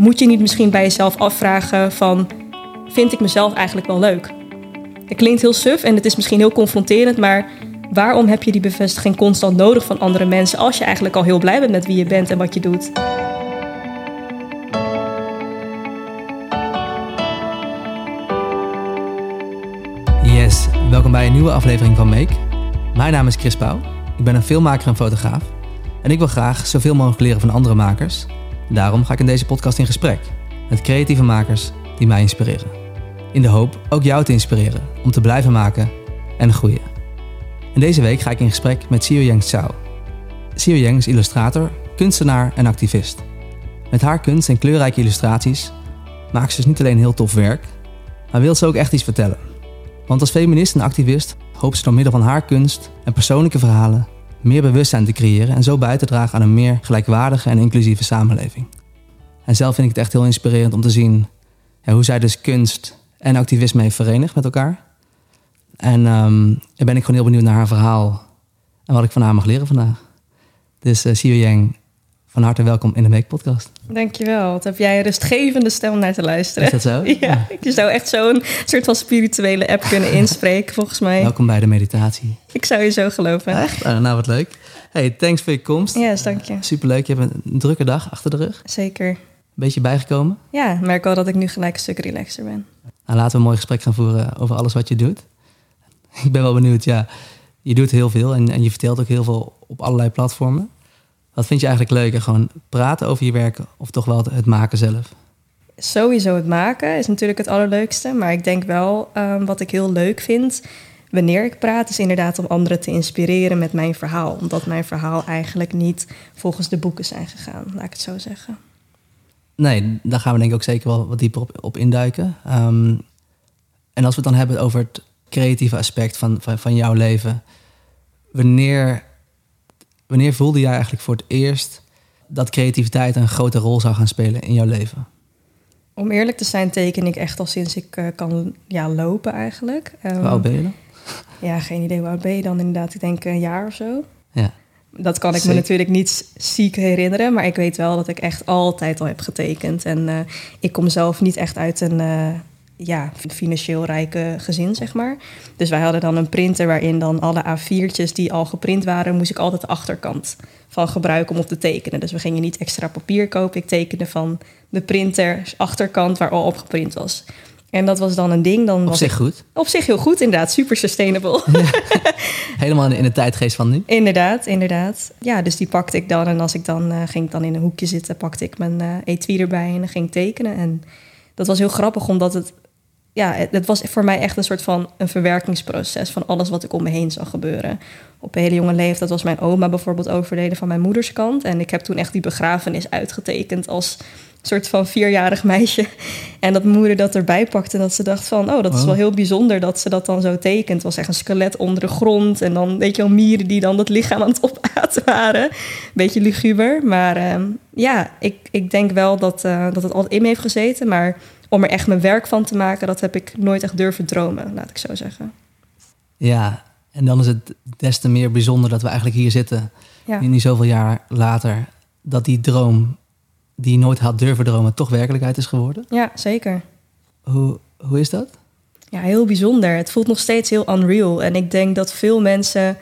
moet je niet misschien bij jezelf afvragen van... vind ik mezelf eigenlijk wel leuk? Het klinkt heel suf en het is misschien heel confronterend, maar waarom heb je die bevestiging constant nodig van andere mensen als je eigenlijk al heel blij bent met wie je bent en wat je doet? Yes, welkom bij een nieuwe aflevering van Make. Mijn naam is Chris Pauw. Ik ben een filmmaker en fotograaf. En ik wil graag zoveel mogelijk leren van andere makers. Daarom ga ik in deze podcast in gesprek met creatieve makers die mij inspireren. In de hoop ook jou te inspireren om te blijven maken en groeien. En deze week ga ik in gesprek met Xiao Yang Zhao. Xiao Yang is illustrator, kunstenaar en activist. Met haar kunst en kleurrijke illustraties maakt ze dus niet alleen heel tof werk, maar wil ze ook echt iets vertellen. Want als feminist en activist hoopt ze door middel van haar kunst en persoonlijke verhalen meer bewustzijn te creëren en zo bij te dragen aan een meer gelijkwaardige en inclusieve samenleving. En zelf vind ik het echt heel inspirerend om te zien hoe zij dus kunst en activisme heeft verenigd met elkaar. En daar ben ik gewoon heel benieuwd naar haar verhaal en wat ik van haar mag leren vandaag. Dus uh, Xiao Yang, van harte welkom in de Make Podcast. Dankjewel. Wat heb jij een rustgevende stem naar te luisteren. Is dat zo? Ja, je zou echt zo'n soort van spirituele app kunnen inspreken, volgens mij. Welkom bij de meditatie. Ik zou je zo geloven. Echt? Oh, nou, wat leuk. Hey, thanks voor je komst. Ja, yes, dank je. Superleuk. Je hebt een drukke dag achter de rug. Zeker. Beetje bijgekomen? Ja, ik merk wel dat ik nu gelijk een stuk relaxer ben. Nou, laten we een mooi gesprek gaan voeren over alles wat je doet. Ik ben wel benieuwd, ja. Je doet heel veel en, en je vertelt ook heel veel op allerlei platformen. Wat vind je eigenlijk leuker? Gewoon praten over je werk of toch wel het maken zelf? Sowieso het maken is natuurlijk het allerleukste. Maar ik denk wel um, wat ik heel leuk vind wanneer ik praat, is inderdaad om anderen te inspireren met mijn verhaal. Omdat mijn verhaal eigenlijk niet volgens de boeken zijn gegaan, laat ik het zo zeggen. Nee, daar gaan we denk ik ook zeker wel wat dieper op, op induiken. Um, en als we het dan hebben over het creatieve aspect van, van, van jouw leven. Wanneer Wanneer voelde jij eigenlijk voor het eerst dat creativiteit een grote rol zou gaan spelen in jouw leven? Om eerlijk te zijn teken ik echt al sinds ik uh, kan ja, lopen eigenlijk. Um, hoe oud ben je dan? Ja, geen idee hoe oud ben je dan inderdaad. Ik denk een jaar of zo. Ja. Dat kan ik Zeker. me natuurlijk niet ziek herinneren, maar ik weet wel dat ik echt altijd al heb getekend. En uh, ik kom zelf niet echt uit een, uh, ja, financieel rijke gezin, zeg maar. Dus wij hadden dan een printer waarin dan alle A4'tjes die al geprint waren, moest ik altijd de achterkant van gebruiken om op te tekenen. Dus we gingen niet extra papier kopen. Ik tekende van de printer achterkant waar al op geprint was. En dat was dan een ding. Dan op zich ik, goed? Op zich heel goed, inderdaad. Super sustainable. Helemaal in de tijdgeest van nu? Inderdaad, inderdaad. Ja, dus die pakte ik dan. En als ik dan uh, ging ik dan in een hoekje zitten, pakte ik mijn uh, etui erbij en dan ging ik tekenen. En dat was heel grappig, omdat het ja, het was voor mij echt een soort van een verwerkingsproces van alles wat ik om me heen zag gebeuren. Op een hele jonge leeftijd was mijn oma bijvoorbeeld overleden van mijn moeders kant. En ik heb toen echt die begrafenis uitgetekend als soort van vierjarig meisje. En dat mijn moeder dat erbij pakte en dat ze dacht van... oh, dat is wel heel bijzonder dat ze dat dan zo tekent. Het was echt een skelet onder de grond. En dan, weet je wel, mieren die dan dat lichaam aan het opaten waren. Beetje luguber. Maar uh, ja, ik, ik denk wel dat, uh, dat het altijd in me heeft gezeten. Maar om er echt mijn werk van te maken, dat heb ik nooit echt durven dromen, laat ik zo zeggen. Ja, en dan is het des te meer bijzonder dat we eigenlijk hier zitten, ja. niet zoveel jaar later, dat die droom die je nooit had durven dromen, toch werkelijkheid is geworden. Ja, zeker. Hoe, hoe is dat? Ja, heel bijzonder. Het voelt nog steeds heel unreal. En ik denk dat veel mensen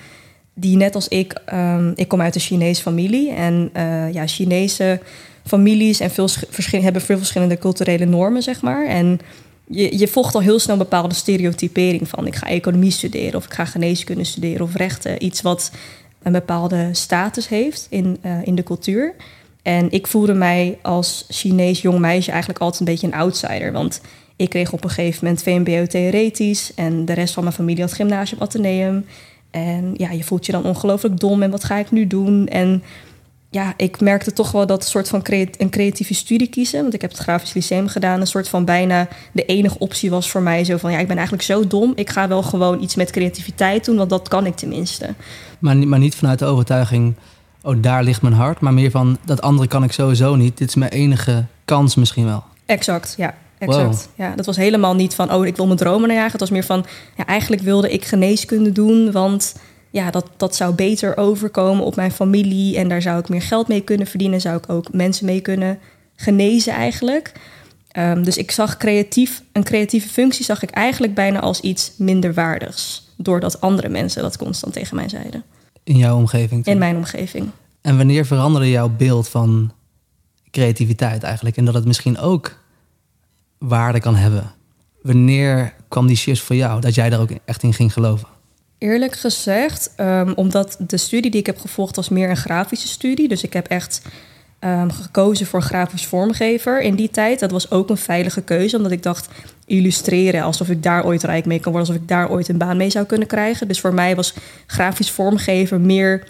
die net als ik, um, ik kom uit een Chinese familie. En uh, ja, Chinese families en veel verschil, hebben veel verschillende culturele normen, zeg maar. En je, je volgt al heel snel een bepaalde stereotypering van ik ga economie studeren of ik ga geneeskunde studeren of rechten. Iets wat een bepaalde status heeft in, uh, in de cultuur. En ik voelde mij als Chinees jong meisje eigenlijk altijd een beetje een outsider. Want ik kreeg op een gegeven moment VMBO theoretisch en de rest van mijn familie had gymnasium ateneum. En ja, je voelt je dan ongelooflijk dom en wat ga ik nu doen? En ja, ik merkte toch wel dat een soort van creat een creatieve studie kiezen. Want ik heb het grafisch lyceum gedaan. Een soort van bijna de enige optie was voor mij zo van... ja, ik ben eigenlijk zo dom. Ik ga wel gewoon iets met creativiteit doen, want dat kan ik tenminste. Maar, maar niet vanuit de overtuiging... oh, daar ligt mijn hart. Maar meer van, dat andere kan ik sowieso niet. Dit is mijn enige kans misschien wel. Exact, ja. Exact. Wow. Ja, dat was helemaal niet van, oh, ik wil mijn dromen najagen. Het was meer van, ja, eigenlijk wilde ik geneeskunde doen, want ja, dat, dat zou beter overkomen op mijn familie en daar zou ik meer geld mee kunnen verdienen. Zou ik ook mensen mee kunnen genezen eigenlijk. Ehm, dus ik zag creatief, een creatieve functie zag ik eigenlijk bijna als iets minderwaardigs. Doordat andere mensen dat constant tegen mij zeiden. In jouw omgeving? In mijn omgeving. En wanneer veranderde jouw beeld van creativiteit eigenlijk? En dat het misschien ook waarde kan hebben? Wanneer kwam die shift voor jou, dat jij daar ook echt in ging geloven? Eerlijk gezegd, um, omdat de studie die ik heb gevolgd was meer een grafische studie. Dus ik heb echt um, gekozen voor grafisch vormgever in die tijd. Dat was ook een veilige keuze, omdat ik dacht illustreren alsof ik daar ooit rijk mee kan worden, alsof ik daar ooit een baan mee zou kunnen krijgen. Dus voor mij was grafisch vormgever meer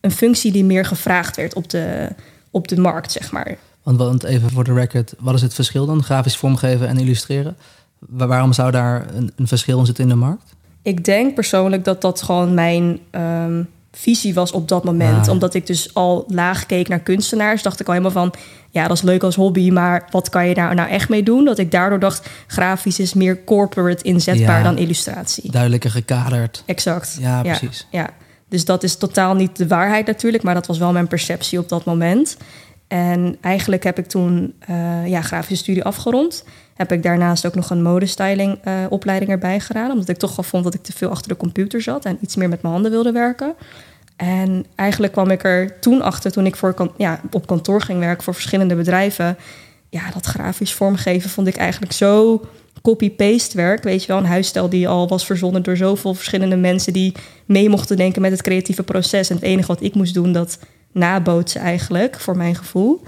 een functie die meer gevraagd werd op de, op de markt, zeg maar. Want, want even voor de record, wat is het verschil dan? Grafisch vormgeven en illustreren? Waarom zou daar een, een verschil in zitten in de markt? Ik denk persoonlijk dat dat gewoon mijn um, visie was op dat moment. Ah. Omdat ik dus al laag keek naar kunstenaars, dacht ik al helemaal van... ja, dat is leuk als hobby, maar wat kan je daar nou echt mee doen? Dat ik daardoor dacht, grafisch is meer corporate inzetbaar dan illustratie. Duidelijker gekaderd. Exact. Ja, precies. Ja, Dus dat is totaal niet de waarheid natuurlijk... maar dat was wel mijn perceptie op dat moment. En eigenlijk heb ik toen uh, ja, grafische studie afgerond. Heb ik daarnaast ook nog een modestyling uh, opleiding erbij gedaan. Omdat ik toch al vond dat ik te veel achter de computer zat en iets meer met mijn handen wilde werken. En eigenlijk kwam ik er toen achter, toen ik voor, ja, op kantoor ging werken voor verschillende bedrijven. Ja, dat grafisch vormgeven vond ik eigenlijk zo copy-paste werk. Weet je wel, een huisstijl die al was verzonnen door zoveel verschillende mensen die mee mochten denken met het creatieve proces. En het enige wat ik moest doen, dat nabootsen eigenlijk, voor mijn gevoel.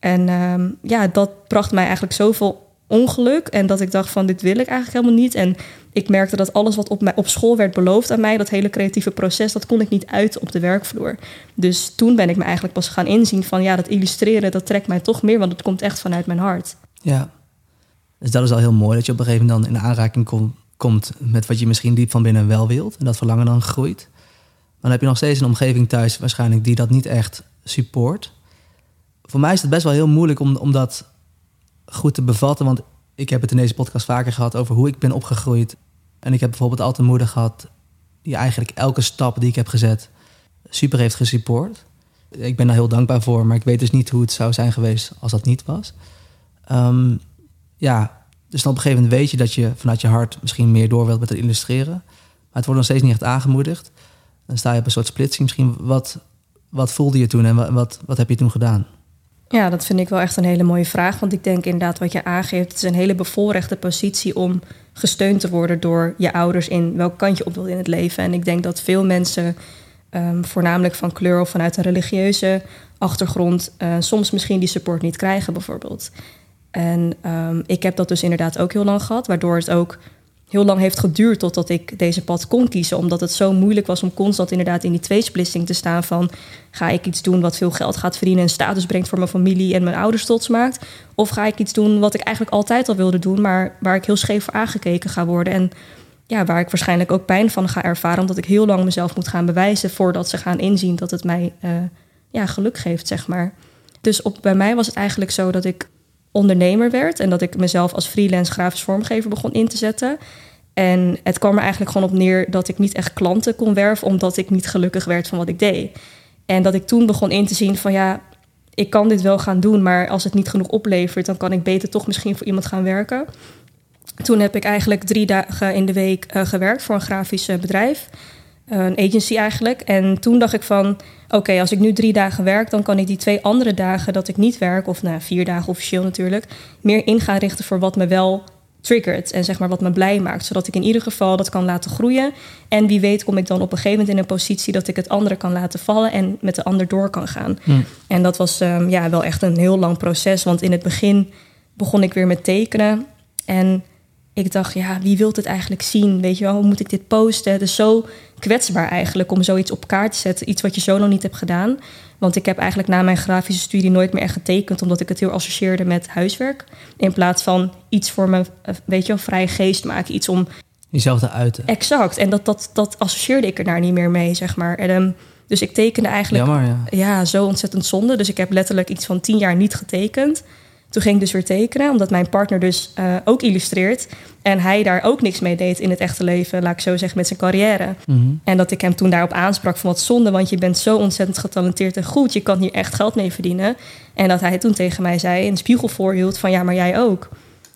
En ehm, ja, dat bracht mij eigenlijk zoveel ongeluk. En dat ik dacht van, dit wil ik eigenlijk helemaal niet. En ik merkte dat alles wat op, mij, op school werd beloofd aan mij... dat hele creatieve proces, dat kon ik niet uit op de werkvloer. Dus toen ben ik me eigenlijk pas gaan inzien van... ja, dat illustreren, dat trekt mij toch meer... want het komt echt vanuit mijn hart. Ja, dus dat is al heel mooi... dat je op een gegeven moment dan in aanraking kom, komt... met wat je misschien diep van binnen wel wilt. En dat verlangen dan groeit dan heb je nog steeds een omgeving thuis waarschijnlijk die dat niet echt support. Voor mij is het best wel heel moeilijk om, om dat goed te bevatten. Want ik heb het in deze podcast vaker gehad over hoe ik ben opgegroeid. En ik heb bijvoorbeeld altijd een moeder gehad die eigenlijk elke stap die ik heb gezet super heeft gesupport. Ik ben daar heel dankbaar voor, maar ik weet dus niet hoe het zou zijn geweest als dat niet was. Um, ja, dus dan op een gegeven moment weet je dat je vanuit je hart misschien meer door wilt met het illustreren. Maar het wordt nog steeds niet echt aangemoedigd. Dan sta je op een soort splitsing. Misschien wat, wat voelde je toen en wat, wat, heb je toen gedaan? Ja, dat vind ik wel echt een hele mooie vraag. Want ik denk inderdaad wat je aangeeft, het is een hele bevoorrechte positie om gesteund te worden door je ouders in welk kant je op wilt in het leven. En ik denk dat veel mensen, um, voornamelijk van kleur of vanuit een religieuze achtergrond, uh, soms misschien die support niet krijgen, bijvoorbeeld. En um, ik heb dat dus inderdaad ook heel lang gehad, waardoor het ook heel lang heeft geduurd totdat ik deze pad kon kiezen. Omdat het zo moeilijk was om constant inderdaad in die tweesplitsing te staan van... ga ik iets doen wat veel geld gaat verdienen en status brengt voor mijn familie en mijn ouders trots maakt? Of ga ik iets doen wat ik eigenlijk altijd al wilde doen, maar waar ik heel scheef voor aangekeken ga worden? En ja, waar ik waarschijnlijk ook pijn van ga ervaren, omdat ik heel lang mezelf moet gaan bewijzen voordat ze gaan inzien dat het mij uh, ja, geluk geeft, zeg maar. Dus op, bij mij was het eigenlijk zo dat ik ondernemer werd en dat ik mezelf als freelance grafisch vormgever begon in te zetten. En het kwam er eigenlijk gewoon op neer dat ik niet echt klanten kon werven, omdat ik niet gelukkig werd van wat ik deed. En dat ik toen begon in te zien van ja, ik kan dit wel gaan doen, maar als het niet genoeg oplevert, dan kan ik beter toch misschien voor iemand gaan werken. Toen heb ik eigenlijk drie dagen in de week uh, gewerkt voor een grafisch bedrijf, een agency eigenlijk. En toen dacht ik van, oké, als ik nu drie dagen werk, dan kan ik die twee andere dagen dat ik niet werk, of nou, vier dagen officieel natuurlijk, meer in gaan richten voor wat me wel triggert en zeg maar wat me blij maakt, zodat ik in ieder geval dat kan laten groeien. En wie weet kom ik dan op een gegeven moment in een positie dat ik het andere kan laten vallen en met de ander door kan gaan. Hmm. En dat was um, ja, wel echt een heel lang proces, want in het begin begon ik weer met tekenen en ik dacht, ja, wie wilt het eigenlijk zien? Weet je wel, hoe moet ik dit posten? Het is zo kwetsbaar eigenlijk om zoiets op kaart te zetten. Iets wat je zo nog niet hebt gedaan. Want ik heb eigenlijk na mijn grafische studie nooit meer echt getekend, omdat ik het heel associeerde met huiswerk. In plaats van iets voor me, eh, weet je wel, vrije geest maken. Iets om. Jezelf te uiten. Exact. En dat, dat, dat associeerde ik er daar niet meer mee, zeg maar. En, um, dus ik tekende eigenlijk. Jammer, ja. ja, zo ontzettend zonde. Dus ik heb letterlijk iets van tien jaar niet getekend. Toen ging ik dus weer tekenen, omdat mijn partner dus eh, ook illustreert. En hij daar ook niks mee deed in het echte leven, laat ik zo zeggen, met zijn carrière. Mhm. En dat ik hem toen daarop aansprak van wat zonde, want je bent zo ontzettend getalenteerd en goed. Je kan hier echt geld mee verdienen. En dat hij toen tegen mij zei, in de spiegel voorhield van ja, maar jij ook.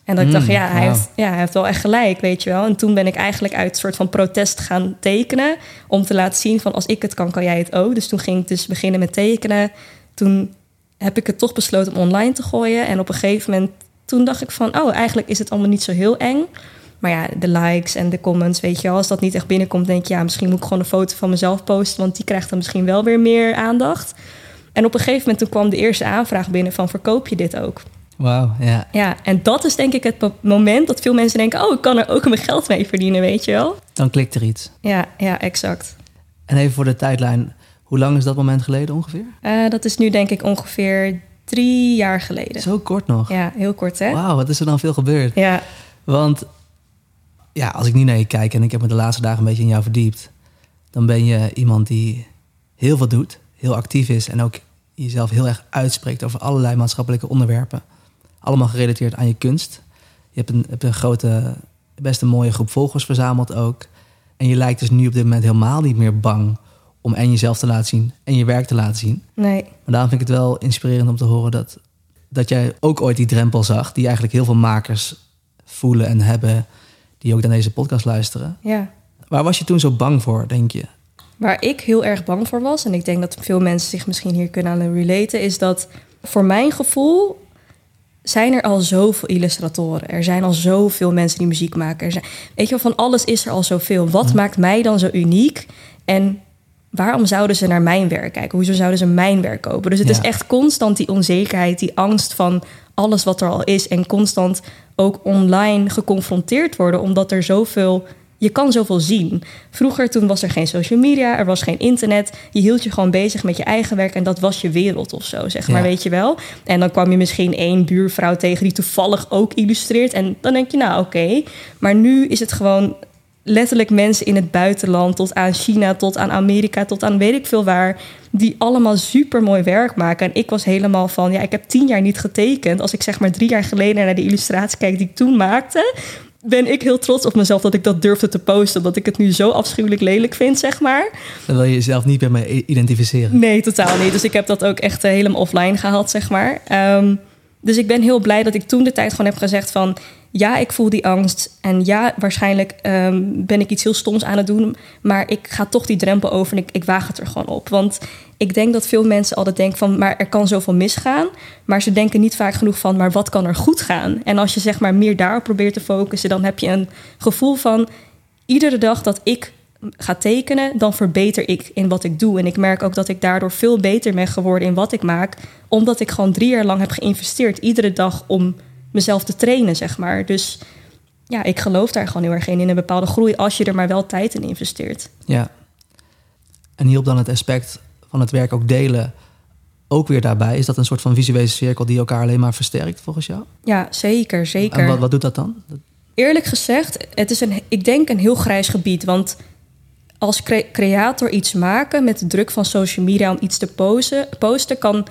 En dat ik Mm, dacht, ja hij, heeft, ja, hij heeft wel echt gelijk, weet je wel. En toen ben ik eigenlijk uit een soort van protest gaan tekenen. Om te laten zien van als ik het kan, kan jij het ook. Dus toen ging ik dus beginnen met tekenen. Toen heb ik het toch besloten om online te gooien. En op een gegeven moment, toen dacht ik van... oh, eigenlijk is het allemaal niet zo heel eng. Maar ja, de likes en de comments, weet je wel... als dat niet echt binnenkomt, denk ik... ja, misschien moet ik gewoon een foto van mezelf posten... want die krijgt dan misschien wel weer meer aandacht. En op een gegeven moment toen kwam de eerste aanvraag binnen... van verkoop je dit ook? Wauw, ja. Ja, en dat is denk ik het moment dat veel mensen denken... oh, ik kan er ook mijn geld mee verdienen, weet je wel? Dan klikt er iets. Ja, ja, exact. En even voor de tijdlijn. Hoe lang is dat moment geleden ongeveer? Eh, dat is nu denk ik ongeveer drie jaar geleden. Zo kort nog. Ja, heel kort hè? Wauw, wat is er dan veel gebeurd? Ja, Want ja, als ik nu naar je kijk en ik heb me de laatste dagen een beetje in jou verdiept, dan ben je iemand die heel veel doet, heel actief is en ook jezelf heel erg uitspreekt over allerlei maatschappelijke onderwerpen. Allemaal gerelateerd aan je kunst. Je hebt een, hebt een grote, best een mooie groep volgers verzameld ook. En je lijkt dus nu op dit moment helemaal niet meer bang om en jezelf te laten zien en je werk te laten zien. nee. Maar daarom vind ik het wel inspirerend om te horen dat, dat jij ook ooit die drempel zag, die eigenlijk heel veel makers voelen en hebben, die ook naar deze podcast luisteren. Ja. Waar was je toen zo bang voor, denk je? Waar ik heel erg bang voor was, en ik denk dat veel mensen zich misschien hier kunnen aan relaten, is dat voor mijn gevoel zijn er al zoveel illustratoren. Er zijn al zoveel mensen die muziek maken. Er zijn, weet je wel, van alles is er al zoveel. Wat maakt mij dan zo uniek? En waarom zouden ze naar mijn werk kijken? Hoezo zouden ze mijn werk kopen? Dus het Ja. is echt constant die onzekerheid, die angst van alles wat er al is. En constant ook online geconfronteerd worden, omdat er zoveel. Je kan zoveel zien. Vroeger, toen was er geen social media, er was geen internet. Je hield je gewoon bezig met je eigen werk en dat was je wereld of zo, zeg maar, Ja. weet je wel. En dan kwam je misschien één buurvrouw tegen die toevallig ook illustreert. En dan denk je, nou oké. Maar nu is het gewoon letterlijk mensen in het buitenland, tot aan China, tot aan Amerika, tot aan weet ik veel waar, die allemaal super mooi werk maken. En ik was helemaal van, ja, ik heb tien jaar niet getekend. Als ik zeg maar drie jaar geleden naar de illustratie kijk die ik toen maakte, ben ik heel trots op mezelf dat ik dat durfde te posten. Dat ik het nu zo afschuwelijk lelijk vind, zeg maar. Dan wil je jezelf niet meer mee identificeren. Nee, totaal niet. Dus ik heb dat ook echt eh, helemaal offline gehaald, zeg maar. Ehm, dus ik ben heel blij dat ik toen de tijd gewoon heb gezegd van... ja, ik voel die angst. En ja, waarschijnlijk ehm, ben ik iets heel stoms aan het doen... maar ik ga toch die drempel over en ik, ik waag het er gewoon op. Want ik denk dat veel mensen altijd denken van... maar er kan zoveel misgaan. Maar ze denken niet vaak genoeg van... maar wat kan er goed gaan? En als je zeg maar meer daarop probeert te focussen... dan heb je een gevoel van... iedere dag dat ik ga tekenen, dan verbeter ik in wat ik doe. En ik merk ook dat ik daardoor veel beter ben geworden in wat ik maak, omdat ik gewoon drie jaar lang heb geïnvesteerd, iedere dag om mezelf te trainen, zeg maar. Dus ja, ik geloof daar gewoon heel erg in, in een bepaalde groei, als je er maar wel tijd in investeert. Ja. En hielp dan het aspect van het werk ook delen ook weer daarbij? Is dat een soort van visuele cirkel die elkaar alleen maar versterkt volgens jou? Ja, zeker, zeker. En wat, wat doet dat dan? Eerlijk gezegd, het is een, ik denk een heel grijs gebied. Want als cre- creator iets maken met de druk van social media om iets te posten, posten kan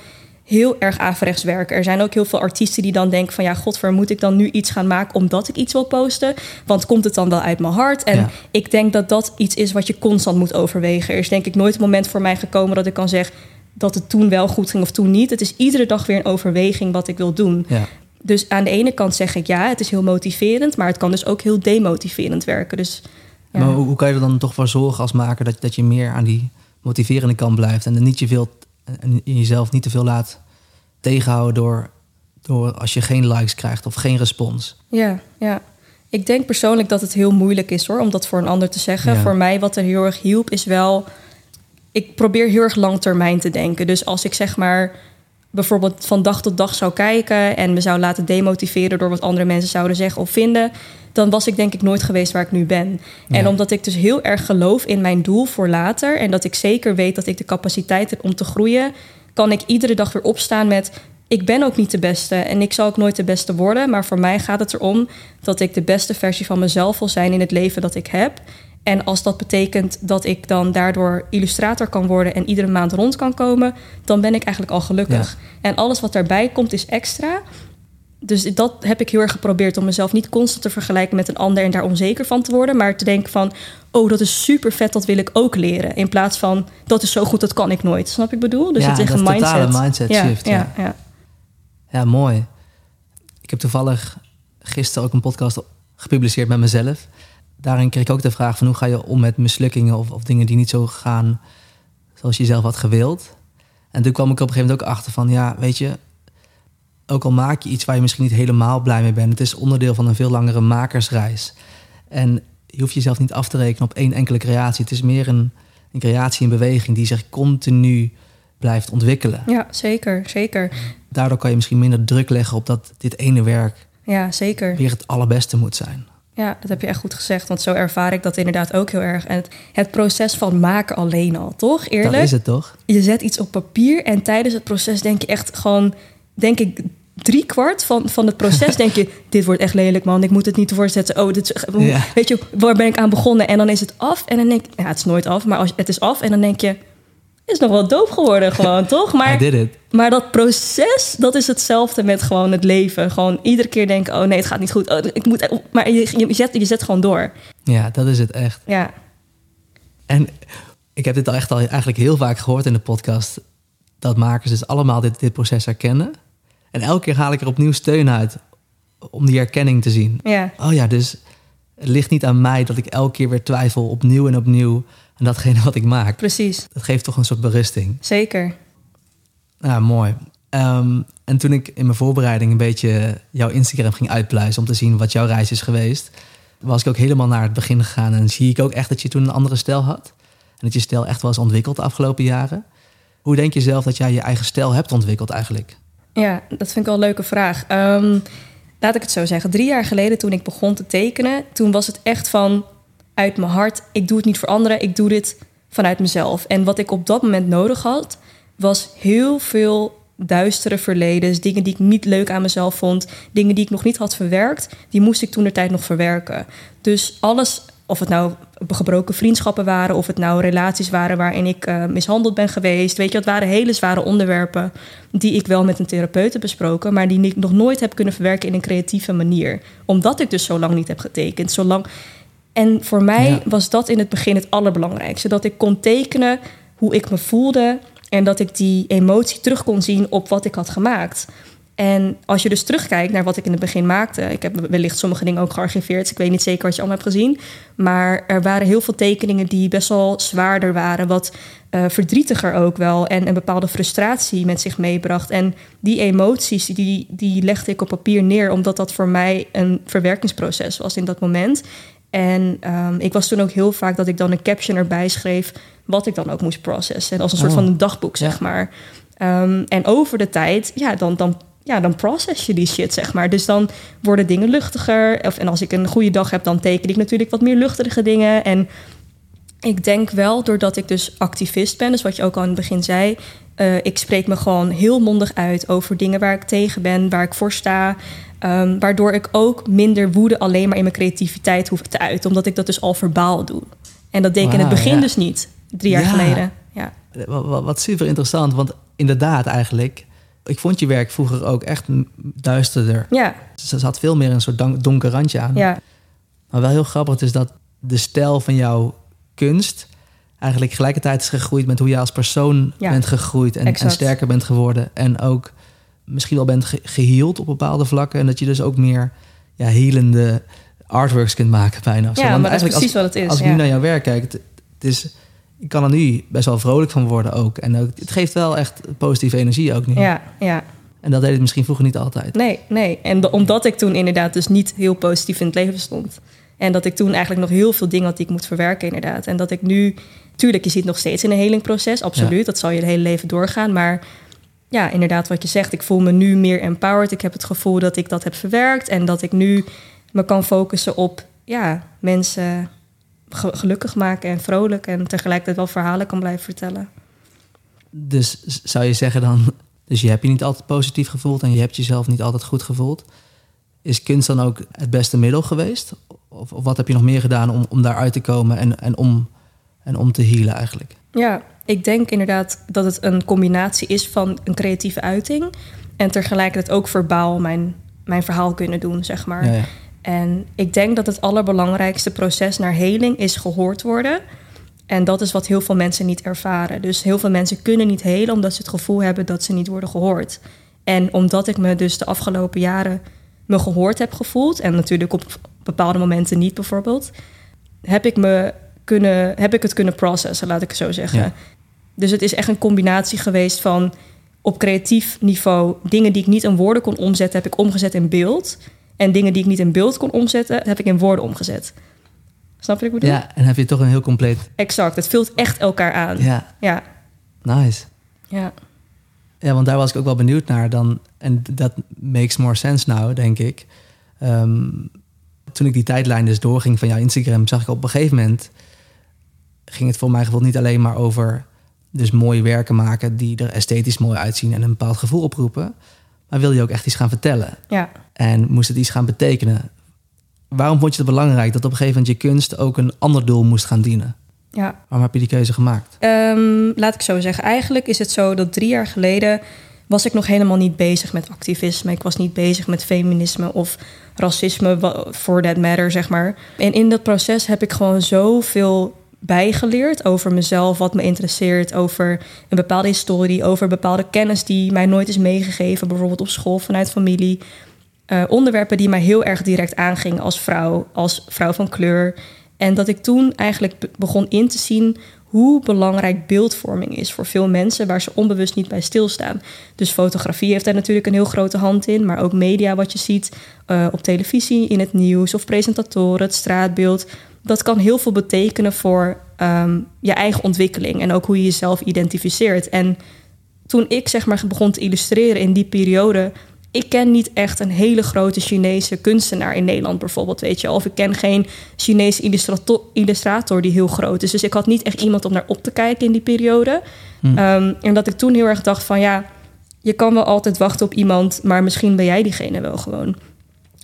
heel erg averechts werken. Er zijn ook heel veel artiesten die dan denken van ja, godver, moet ik dan nu iets gaan maken omdat ik iets wil posten? Want komt het dan wel uit mijn hart? En Ja. ik denk dat dat iets is wat je constant moet overwegen. Er is denk ik nooit een moment voor mij gekomen dat ik kan zeggen dat het toen wel goed ging of toen niet. Het is iedere dag weer een overweging wat ik wil doen. Ja. Dus aan de ene kant zeg ik ja, het is heel motiverend, maar het kan dus ook heel demotiverend werken. Dus ja, Maar hoe, hoe kan je er dan toch voor zorgen als maker dat, dat je meer aan die motiverende kant blijft en er niet je veel, en jezelf niet te veel laat tegenhouden door, door als je geen likes krijgt of geen respons? ja, ja. Ik denk persoonlijk dat het heel moeilijk is hoor, om dat voor een ander te zeggen. Ja. Voor mij wat er heel erg hielp is wel, ik probeer heel erg lang termijn te denken. Dus als ik zeg maar bijvoorbeeld van dag tot dag zou kijken en me zou laten demotiveren door wat andere mensen zouden zeggen of vinden, dan was ik denk ik nooit geweest waar ik nu ben. En omdat ik dus heel erg geloof in mijn doel voor later en dat ik zeker weet dat ik de capaciteit heb om te groeien, kan ik iedere dag weer opstaan met ik ben ook niet de beste en ik zal ook nooit de beste worden, maar voor mij gaat het erom dat ik de beste versie van mezelf wil zijn in het leven dat ik heb. En als dat betekent dat ik dan daardoor illustrator kan worden en iedere maand rond kan komen, dan ben ik eigenlijk al gelukkig. En alles wat daarbij komt is extra. dus dat heb ik heel erg geprobeerd om mezelf niet constant te vergelijken met een ander en daar onzeker van te worden, maar te denken van, oh, dat is super vet, dat wil ik ook leren. In plaats van, dat is zo goed, dat kan ik nooit. Snap ik bedoel? Dus ja, het is een mindset. mindset ja, shift. Ja, ja, ja. mooi. Ik heb toevallig gisteren ook een podcast gepubliceerd met mezelf. Daarin kreeg ik ook de vraag van hoe ga je om met mislukkingen of, of dingen die niet zo gaan zoals je zelf had gewild. En toen kwam ik op een gegeven moment ook achter van, ja, weet je, ook al maak je iets waar je misschien niet helemaal blij mee bent, het is onderdeel van een veel langere makersreis. En je hoeft jezelf niet af te rekenen op één enkele creatie. Het is meer een, een creatie in beweging die zich continu blijft ontwikkelen. Ja, zeker, zeker. Daardoor kan je misschien minder druk leggen op dat dit ene werk ja, zeker. weer het allerbeste moet zijn. Ja, dat heb je echt goed gezegd. Want zo ervaar ik dat inderdaad ook heel erg. En het, het, proces van maken alleen al, toch? Eerlijk? Dat is het toch? Je zet iets op papier en tijdens het proces denk je echt gewoon... denk ik drie kwart van, van het proces denk je... dit wordt echt lelijk, man. Ik moet het niet voorzetten. Oh, dit, weet je, waar ben ik aan begonnen? En dan is het af. En dan denk ik... Ja, het is nooit af, maar als, het is af. En dan denk je... is nog wel doof geworden gewoon, toch? Maar, maar dat proces, dat is hetzelfde met gewoon het leven. Gewoon iedere keer denken... oh nee, het gaat niet goed. Oh, ik moet, maar je, je, zet, je zet gewoon door. Ja, dat is het echt. Ja. En ik heb dit al echt al eigenlijk heel vaak gehoord in de podcast... dat makers dus allemaal dit, dit proces herkennen... En elke keer haal ik er opnieuw steun uit om die erkenning te zien. Ja. Oh ja, dus het ligt niet aan mij dat ik elke keer weer twijfel opnieuw en opnieuw aan datgene wat ik maak. Precies. Dat geeft toch een soort berusting. Zeker. Ja, mooi. Ehm, en toen ik in mijn voorbereiding een beetje jouw Instagram ging uitpluizen om te zien wat jouw reis is geweest, was ik ook helemaal naar het begin gegaan en zie ik ook echt dat je toen een andere stijl had. En dat je stijl echt wel is ontwikkeld de afgelopen jaren. Hoe denk je zelf dat jij je eigen stijl hebt ontwikkeld eigenlijk? Ja, dat vind ik wel een leuke vraag. Um, laat ik het zo zeggen. Drie jaar geleden toen ik begon te tekenen, toen was het echt van uit mijn hart. Ik doe het niet voor anderen, ik doe dit vanuit mezelf. En wat ik op dat moment nodig had, was heel veel duistere verledens, dingen die ik niet leuk aan mezelf vond, dingen die ik nog niet had verwerkt, die moest ik toen de tijd nog verwerken. Dus alles of het nou gebroken vriendschappen waren, of het nou relaties waren waarin ik uh, mishandeld ben geweest. Weet je, dat waren hele zware onderwerpen die ik wel met een therapeut heb besproken, maar die ik nog nooit heb kunnen verwerken in een creatieve manier. Omdat ik dus zo lang niet heb getekend. Zo lang... En voor mij was dat in het begin het allerbelangrijkste. Dat ik kon tekenen hoe ik me voelde en dat ik die emotie terug kon zien op wat ik had gemaakt. En als je dus terugkijkt naar wat ik in het begin maakte, ik heb wellicht sommige dingen ook gearchiveerd, dus ik weet niet zeker wat je allemaal hebt gezien, maar er waren heel veel tekeningen die best wel zwaarder waren, wat uh, verdrietiger ook wel en een bepaalde frustratie met zich meebracht. En die emoties, die, die legde ik op papier neer, omdat dat voor mij een verwerkingsproces was in dat moment. En um, ik was toen ook heel vaak dat ik dan een caption erbij schreef, wat ik dan ook moest processen, als een soort oh. van een dagboek, zeg maar. Um, en over de tijd, ja, dan, dan ja, dan process je die shit, zeg maar. Dus dan worden dingen luchtiger. Of, en als ik een goede dag heb, dan teken ik natuurlijk wat meer luchtige dingen. En ik denk wel, doordat ik dus activist ben, dus wat je ook al in het begin zei, uh, ik spreek me gewoon heel mondig uit over dingen waar ik tegen ben, waar ik voor sta. Um, waardoor ik ook minder woede alleen maar in mijn creativiteit hoef te uiten, omdat ik dat dus al verbaal doe. En dat deed ik in het begin dus niet, drie jaar geleden. Ja. Wat, wat super interessant, want inderdaad eigenlijk ik vond je werk vroeger ook echt duisterder. Ja. Ze had veel meer een soort donker randje aan. Ja. Maar wel heel grappig is dat de stijl van jouw kunst eigenlijk gelijkertijd is gegroeid met hoe je als persoon bent gegroeid en, en, sterker bent geworden. En ook misschien wel bent ge geheeld op bepaalde vlakken. En dat je dus ook meer ja, helende artworks kunt maken bijna. Ja, maar dat is precies wat het is. Als ik nu naar jouw werk kijk, het, het is ik kan er nu best wel vrolijk van worden ook. En ook, het geeft wel echt positieve energie ook nu. Ja, ja. En dat deed het misschien vroeger niet altijd. Nee, nee. En omdat ik toen inderdaad dus niet heel positief in het leven stond. En dat ik toen eigenlijk nog heel veel dingen had die ik moet verwerken inderdaad. En dat ik nu... Tuurlijk, je zit nog steeds in een helingproces, absoluut. Dat zal je het hele leven doorgaan. Maar ja, inderdaad wat je zegt. Ik voel me nu meer empowered. Ik heb het gevoel dat ik dat heb verwerkt. En dat ik nu me kan focussen op ja, mensen gelukkig maken en vrolijk en tegelijkertijd wel verhalen kan blijven vertellen. Dus zou je zeggen dan, dus je hebt je niet altijd positief gevoeld en je hebt jezelf niet altijd goed gevoeld. Is kunst dan ook het beste middel geweest? Of, of wat heb je nog meer gedaan om, om daaruit te komen en, en, om, en om te healen eigenlijk? Ja, ik denk inderdaad dat het een combinatie is van een creatieve uiting en tegelijkertijd ook verbaal mijn mijn verhaal kunnen doen, zeg maar. Ja, ja. En ik denk dat het allerbelangrijkste proces naar heling is gehoord worden. En dat is wat heel veel mensen niet ervaren. Dus heel veel mensen kunnen niet helen omdat ze het gevoel hebben dat ze niet worden gehoord. En omdat ik me dus de afgelopen jaren me gehoord heb gevoeld, en natuurlijk op bepaalde momenten niet bijvoorbeeld, heb ik, me kunnen, heb ik het kunnen processen, laat ik het zo zeggen. Ja. Dus het is echt een combinatie geweest van op creatief niveau dingen die ik niet in woorden kon omzetten, heb ik omgezet in beeld. En dingen die ik niet in beeld kon omzetten, heb ik in woorden omgezet. Snap je wat ik bedoel? ja, en heb je toch een heel compleet... Exact. Het vult echt elkaar aan. Ja, Ja. nice. Ja. Ja, want daar was ik ook wel benieuwd naar dan. En dat makes more sense now, denk ik. Ehm, toen ik die tijdlijn dus doorging van jouw Instagram, zag ik op een gegeven moment... ging het voor mijn gevoel niet alleen maar over... dus mooie werken maken die er esthetisch mooi uitzien... en een bepaald gevoel oproepen. Maar wilde je ook echt iets gaan vertellen. Ja. En moest het iets gaan betekenen. Waarom vond je het belangrijk dat op een gegeven moment je kunst... ook een ander doel moest gaan dienen? Ja. Waarom heb je die keuze gemaakt? Ehm, laat ik zo zeggen. Eigenlijk is het zo dat drie jaar geleden was ik nog helemaal niet bezig met activisme. Ik was niet bezig met feminisme of racisme, for that matter, zeg maar. En in dat proces heb ik gewoon zoveel bijgeleerd over mezelf, wat me interesseert, over een bepaalde historie, over bepaalde kennis die mij nooit is meegegeven, bijvoorbeeld op school vanuit familie. Eh, onderwerpen die mij heel erg direct aangingen als vrouw, als vrouw van kleur. En dat ik toen eigenlijk be- begon in te zien hoe belangrijk beeldvorming is voor veel mensen waar ze onbewust niet bij stilstaan. Dus fotografie heeft daar natuurlijk een heel grote hand in, maar ook media, wat je ziet eh, op televisie, in het nieuws of presentatoren, het straatbeeld. Dat kan heel veel betekenen voor ehm, je eigen ontwikkeling en ook hoe je jezelf identificeert. En toen ik zeg maar begon te illustreren in die periode. Ik ken niet echt een hele grote Chinese kunstenaar in Nederland bijvoorbeeld, weet je. Of ik ken geen Chinese illustrator, illustrator die heel groot is. Dus ik had niet echt iemand om naar op te kijken in die periode. Ehm, en dat ik toen heel erg dacht van ja, je kan wel altijd wachten op iemand, maar misschien ben jij diegene wel gewoon.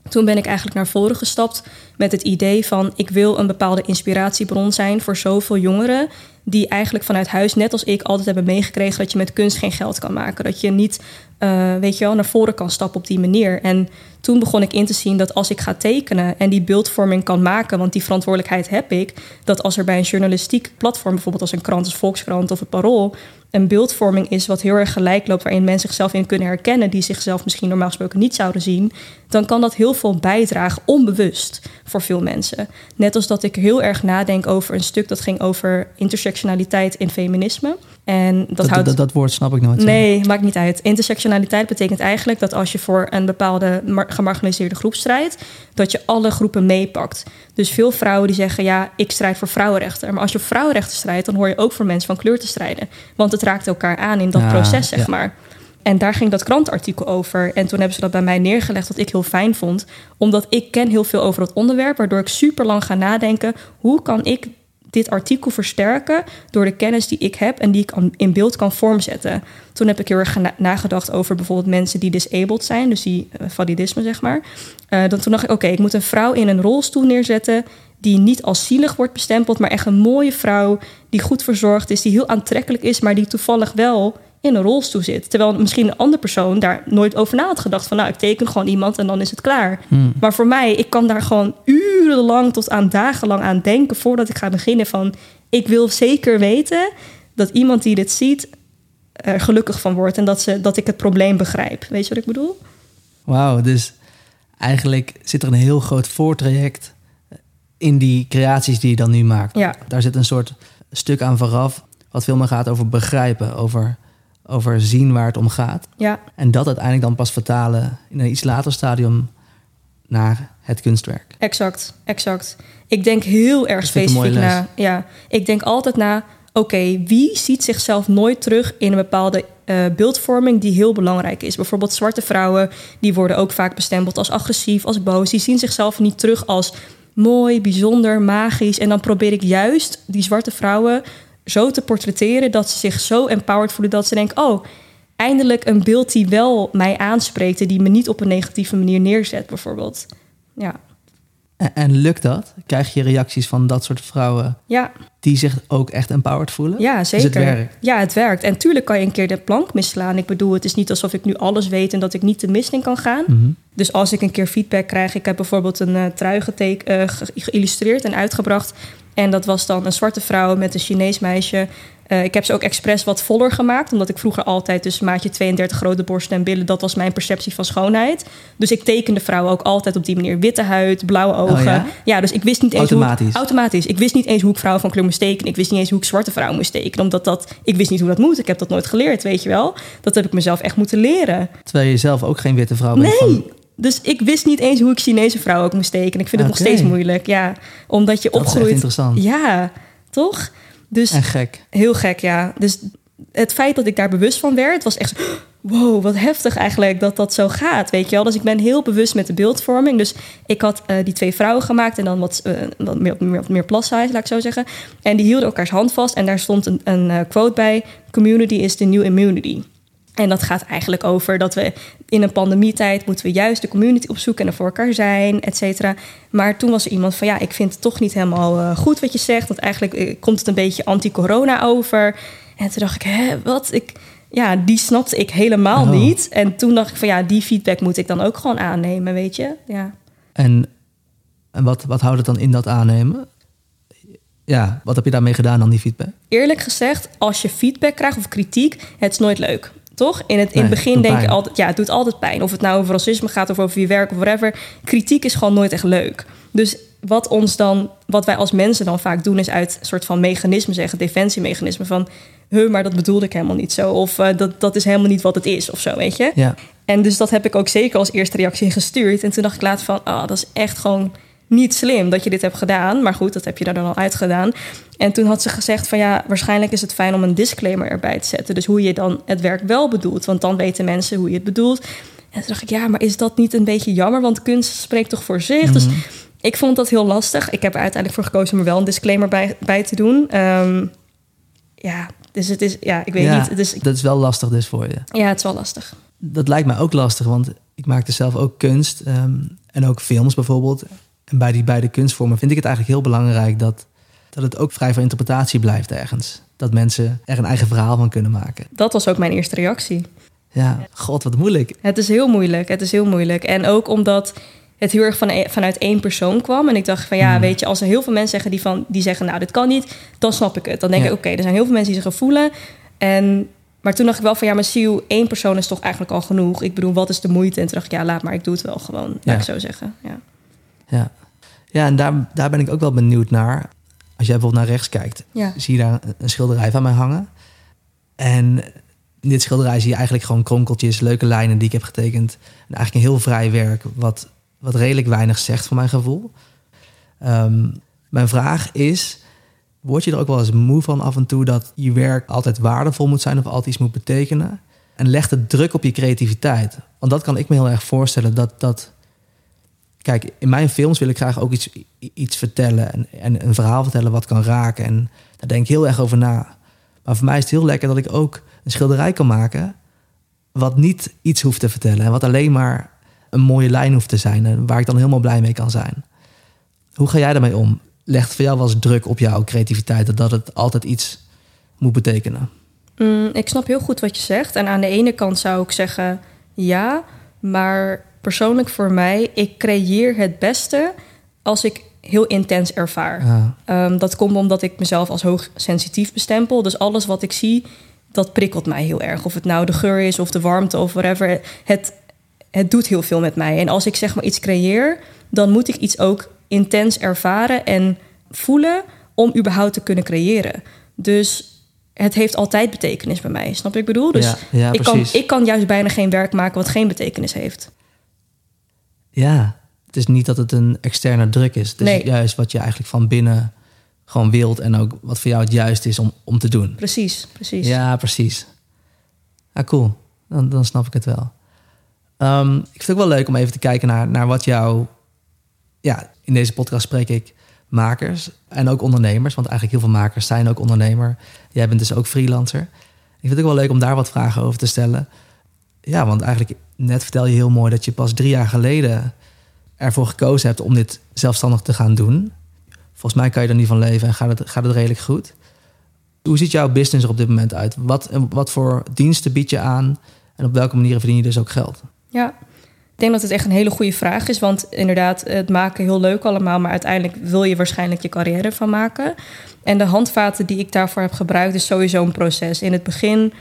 Toen ben ik eigenlijk naar voren gestapt met het idee van ik wil een bepaalde inspiratiebron zijn voor zoveel jongeren die eigenlijk vanuit huis, net als ik, altijd hebben meegekregen dat je met kunst geen geld kan maken. Dat je niet, eh, weet je wel, naar voren kan stappen op die manier. En toen begon ik in te zien dat als ik ga tekenen en die beeldvorming kan maken, want die verantwoordelijkheid heb ik, dat als er bij een journalistiek platform, bijvoorbeeld als een krant als Volkskrant of het Parool, een beeldvorming is wat heel erg gelijk loopt, waarin mensen zichzelf in kunnen herkennen, die zichzelf misschien normaal gesproken niet zouden zien, dan kan dat heel veel bijdragen, onbewust, voor veel mensen. Net als dat ik heel erg nadenk over een stuk dat ging over intersectionaliteit in feminisme. En dat, Dat, houdt... dat, dat woord snap ik nooit. Nee, maakt niet uit. Intersectionaliteit betekent eigenlijk dat als je voor een bepaalde mar- gemarginaliseerde groep strijdt, dat je alle groepen meepakt. Dus veel vrouwen die zeggen, ja, ik strijd voor vrouwenrechten. Maar als je voor vrouwenrechten strijdt, dan hoor je ook voor mensen van kleur te strijden. Want het raakt elkaar aan in dat proces, zeg ja. maar. En daar ging dat krantartikel over. En toen hebben ze dat bij mij neergelegd, wat ik heel fijn vond. Omdat ik ken heel veel over het onderwerp, waardoor ik super lang ga nadenken: hoe kan ik dit artikel versterken door de kennis die ik heb en die ik in beeld kan vormzetten. Toen heb ik heel erg nagedacht over bijvoorbeeld mensen die disabled zijn, dus die eh, validisme zeg maar. Eh, dan toen dacht ik, oké, ik moet een vrouw in een rolstoel neerzetten die niet als zielig wordt bestempeld, maar echt een mooie vrouw die goed verzorgd is, die heel aantrekkelijk is, maar die toevallig wel in een rolstoel zit. Terwijl misschien een andere persoon daar nooit over na had gedacht. Van nou, ik teken gewoon iemand en dan is het klaar. Hmm. Maar voor mij, ik kan daar gewoon urenlang tot aan dagenlang aan denken voordat ik ga beginnen van ik wil zeker weten dat iemand die dit ziet er gelukkig van wordt en dat, ze, dat ik het probleem begrijp. Weet je wat ik bedoel? Wauw, dus eigenlijk zit er een heel groot voortraject in die creaties die je dan nu maakt. Ja, Daar zit een soort stuk aan vooraf, wat veel meer gaat over begrijpen, over, over zien waar het om gaat. ja, En dat uiteindelijk dan pas vertalen in een iets later stadium naar het kunstwerk. exact, exact. Ik denk heel erg specifiek na. Ja, ik denk altijd na. Oké, wie ziet zichzelf nooit terug in een bepaalde eh, beeldvorming die heel belangrijk is? Bijvoorbeeld zwarte vrouwen, die worden ook vaak bestempeld als agressief, als boos. Die zien zichzelf niet terug als mooi, bijzonder, magisch. En dan probeer ik juist die zwarte vrouwen zo te portretteren dat ze zich zo empowered voelen dat ze denken: oh, eindelijk een beeld die wel mij aanspreekt en die me niet op een negatieve manier neerzet, bijvoorbeeld. Ja, En, en lukt dat? Krijg je reacties van dat soort vrouwen Ja, die zich ook echt empowered voelen? ja Dus zeker. het werkt. Ja, het werkt. En tuurlijk kan je een keer de plank misslaan. Ik bedoel, het is niet alsof ik nu alles weet en dat ik niet de mist in kan gaan. Mhm. Dus als ik een keer feedback krijg, ik heb bijvoorbeeld een eh, trui ge- geïllustreerd en uitgebracht. En dat was dan een zwarte vrouw met een Chinees meisje. Eh, ik heb ze ook expres wat voller gemaakt, omdat ik vroeger altijd dus maatje 32 grote borsten en billen, dat was mijn perceptie van schoonheid. Dus ik tekende vrouwen ook altijd op die manier. Witte huid, blauwe ogen. Oh ja? dus ik wist niet eens Automatisch? Hoe, automatisch. Ik wist niet eens hoe ik vrouwen van kleur moest tekenen. Ik wist niet eens hoe ik zwarte vrouwen moest tekenen, omdat dat ik wist niet hoe dat moet. Ik heb dat nooit geleerd, weet je wel. Dat heb ik mezelf echt moeten leren. Terwijl je zelf ook geen witte vrouw bent. Nee. Van, Dus ik wist niet eens hoe ik Chinese vrouwen ook moest tekenen. Ik vind het nog steeds moeilijk. Ja, omdat je dat is opgroeit. interessant. Ja, toch? Dus En gek. heel gek, ja. Dus het feit dat ik daar bewust van werd, was echt zo, wow, wat heftig eigenlijk dat dat zo gaat, weet je wel. Dus ik ben heel bewust met de beeldvorming. Dus ik had eh, die twee vrouwen gemaakt en dan wat, eh, wat meer, meer, laat ik zo zeggen. En die hielden elkaars hand vast en daar stond een, een eh, quote bij: "Community is the new immunity." En dat gaat eigenlijk over dat we in een pandemietijd moeten we juist de community opzoeken en er voor elkaar zijn, et cetera. Maar toen was er iemand van ja, ik vind het toch niet helemaal eh, goed wat je zegt. Want eigenlijk eh, komt het een beetje anti-corona over. En toen dacht ik, hè, wat? Ik, ja, die snapte ik helemaal Oh. niet. En toen dacht ik van ja, die feedback moet ik dan ook gewoon aannemen, weet je? Ja. En, en wat, wat houdt het dan in dat aannemen? Ja, wat heb je daarmee gedaan dan, die feedback? Eerlijk gezegd, als je feedback krijgt of kritiek, het is nooit leuk. Toch? In het, in het begin denk je pijn. altijd, ja, het doet altijd pijn. Of het nou over racisme gaat of over je werk of whatever. Kritiek is gewoon nooit echt leuk. Dus wat ons dan, wat wij als mensen dan vaak doen, is uit een soort van mechanisme zeggen, defensiemechanisme van, huh, maar dat bedoelde ik helemaal niet zo. Of eh, dat, dat is helemaal niet wat het is of zo, weet je? Ja, En dus dat heb ik ook zeker als eerste reactie gestuurd. En toen dacht ik later van, ah, dat is echt gewoon niet slim dat je dit hebt gedaan. Maar goed, dat heb je daar dan al uitgedaan. En toen had ze gezegd van ja, waarschijnlijk is het fijn om een disclaimer erbij te zetten. Dus hoe je dan het werk wel bedoelt. Want dan weten mensen hoe je het bedoelt. En toen dacht ik, ja, maar is dat niet een beetje jammer? Want kunst spreekt toch voor zich? Dus ik vond dat heel lastig. Ik heb er uiteindelijk voor gekozen om er wel een disclaimer bij, bij te doen. Ehm, ja, dus het is, ja, ik weet ja niet. Het is, dat is wel lastig dus voor je. ja, het is wel lastig. Dat lijkt mij ook lastig, want ik maakte zelf ook kunst ehm, en ook films bijvoorbeeld. En bij die beide kunstvormen vind ik het eigenlijk heel belangrijk dat, dat het ook vrij van interpretatie blijft ergens. Dat mensen er een eigen verhaal van kunnen maken. Dat was ook mijn eerste reactie. Ja, god, wat moeilijk. Het is heel moeilijk. Het is heel moeilijk. En ook omdat het heel erg van, e- vanuit één persoon kwam. En ik dacht van ja, Hmm. weet je, als er heel veel mensen zeggen die, van, die zeggen, nou, dit kan niet, dan snap ik het. Dan denk Ja. ik, oké, er zijn heel veel mensen die zich voelen. En, maar toen dacht ik wel van ja, maar Siu, één persoon is toch eigenlijk al genoeg. Ik bedoel, wat is de moeite? En toen dacht ik, ja, laat maar, ik doe het wel gewoon. Laat Ja. ik zo zeggen. Ja. Ja, ja en daar, daar ben ik ook wel benieuwd naar. Als jij bijvoorbeeld naar rechts kijkt, Ja. zie je daar een- een schilderij van mij hangen. En in dit schilderij zie je eigenlijk gewoon kronkeltjes, leuke lijnen die ik heb getekend. En eigenlijk een heel vrij werk, wat, wat redelijk weinig zegt voor mijn gevoel. Ehm, mijn vraag is, word je er ook wel eens moe van af en toe dat je werk altijd waardevol moet zijn of altijd iets moet betekenen? En legt het druk op je creativiteit? Want dat kan ik me heel erg voorstellen, dat... dat Kijk, in mijn films wil ik graag ook iets, iets vertellen en, en een verhaal vertellen wat kan raken. En daar denk ik heel erg over na. Maar voor mij is het heel lekker dat ik ook een schilderij kan maken wat niet iets hoeft te vertellen en wat alleen maar een mooie lijn hoeft te zijn en waar ik dan helemaal blij mee kan zijn. Hoe ga jij daarmee om? Legt voor jou wel eens druk op jouw creativiteit dat het altijd iets moet betekenen? Mm, ik snap heel goed wat je zegt. En aan de ene kant zou ik zeggen ja, maar persoonlijk voor mij, ik creëer het beste als ik heel intens ervaar. Ja. Ehm, dat komt omdat ik mezelf als hoogsensitief bestempel. Dus alles wat ik zie, dat prikkelt mij heel erg. Of het nou de geur is of de warmte of whatever. Het, het doet heel veel met mij. En als ik zeg maar iets creëer, dan moet ik iets ook intens ervaren en voelen om überhaupt te kunnen creëren. Dus het heeft altijd betekenis bij mij. Snap je wat ik bedoel? Dus Ja, ja, ik, kan, ik kan juist bijna geen werk maken wat geen betekenis heeft. Ja, het is niet dat het een externe druk is. Het is Nee. juist wat je eigenlijk van binnen gewoon wilt en ook wat voor jou het juist is om, om te doen. Precies, precies. Ja, precies. Ja, cool. Dan, dan snap ik het wel. Ehm, ik vind het ook wel leuk om even te kijken naar, naar wat jouw... Ja, in deze podcast spreek ik makers en ook ondernemers. Want eigenlijk heel veel makers zijn ook ondernemer. Jij bent dus ook freelancer. Ik vind het ook wel leuk om daar wat vragen over te stellen. Ja, want eigenlijk net vertel je heel mooi dat je pas drie jaar geleden ervoor gekozen hebt om dit zelfstandig te gaan doen. Volgens mij kan je er niet van leven en gaat het, gaat het redelijk goed. Hoe ziet jouw business er op dit moment uit? Wat, wat voor diensten bied je aan en op welke manieren verdien je dus ook geld? Ja, ik denk dat het echt een hele goede vraag is. Want inderdaad, het maken heel leuk allemaal, maar uiteindelijk wil je waarschijnlijk je carrière van maken. En de handvaten die ik daarvoor heb gebruikt, is sowieso een proces. In het begin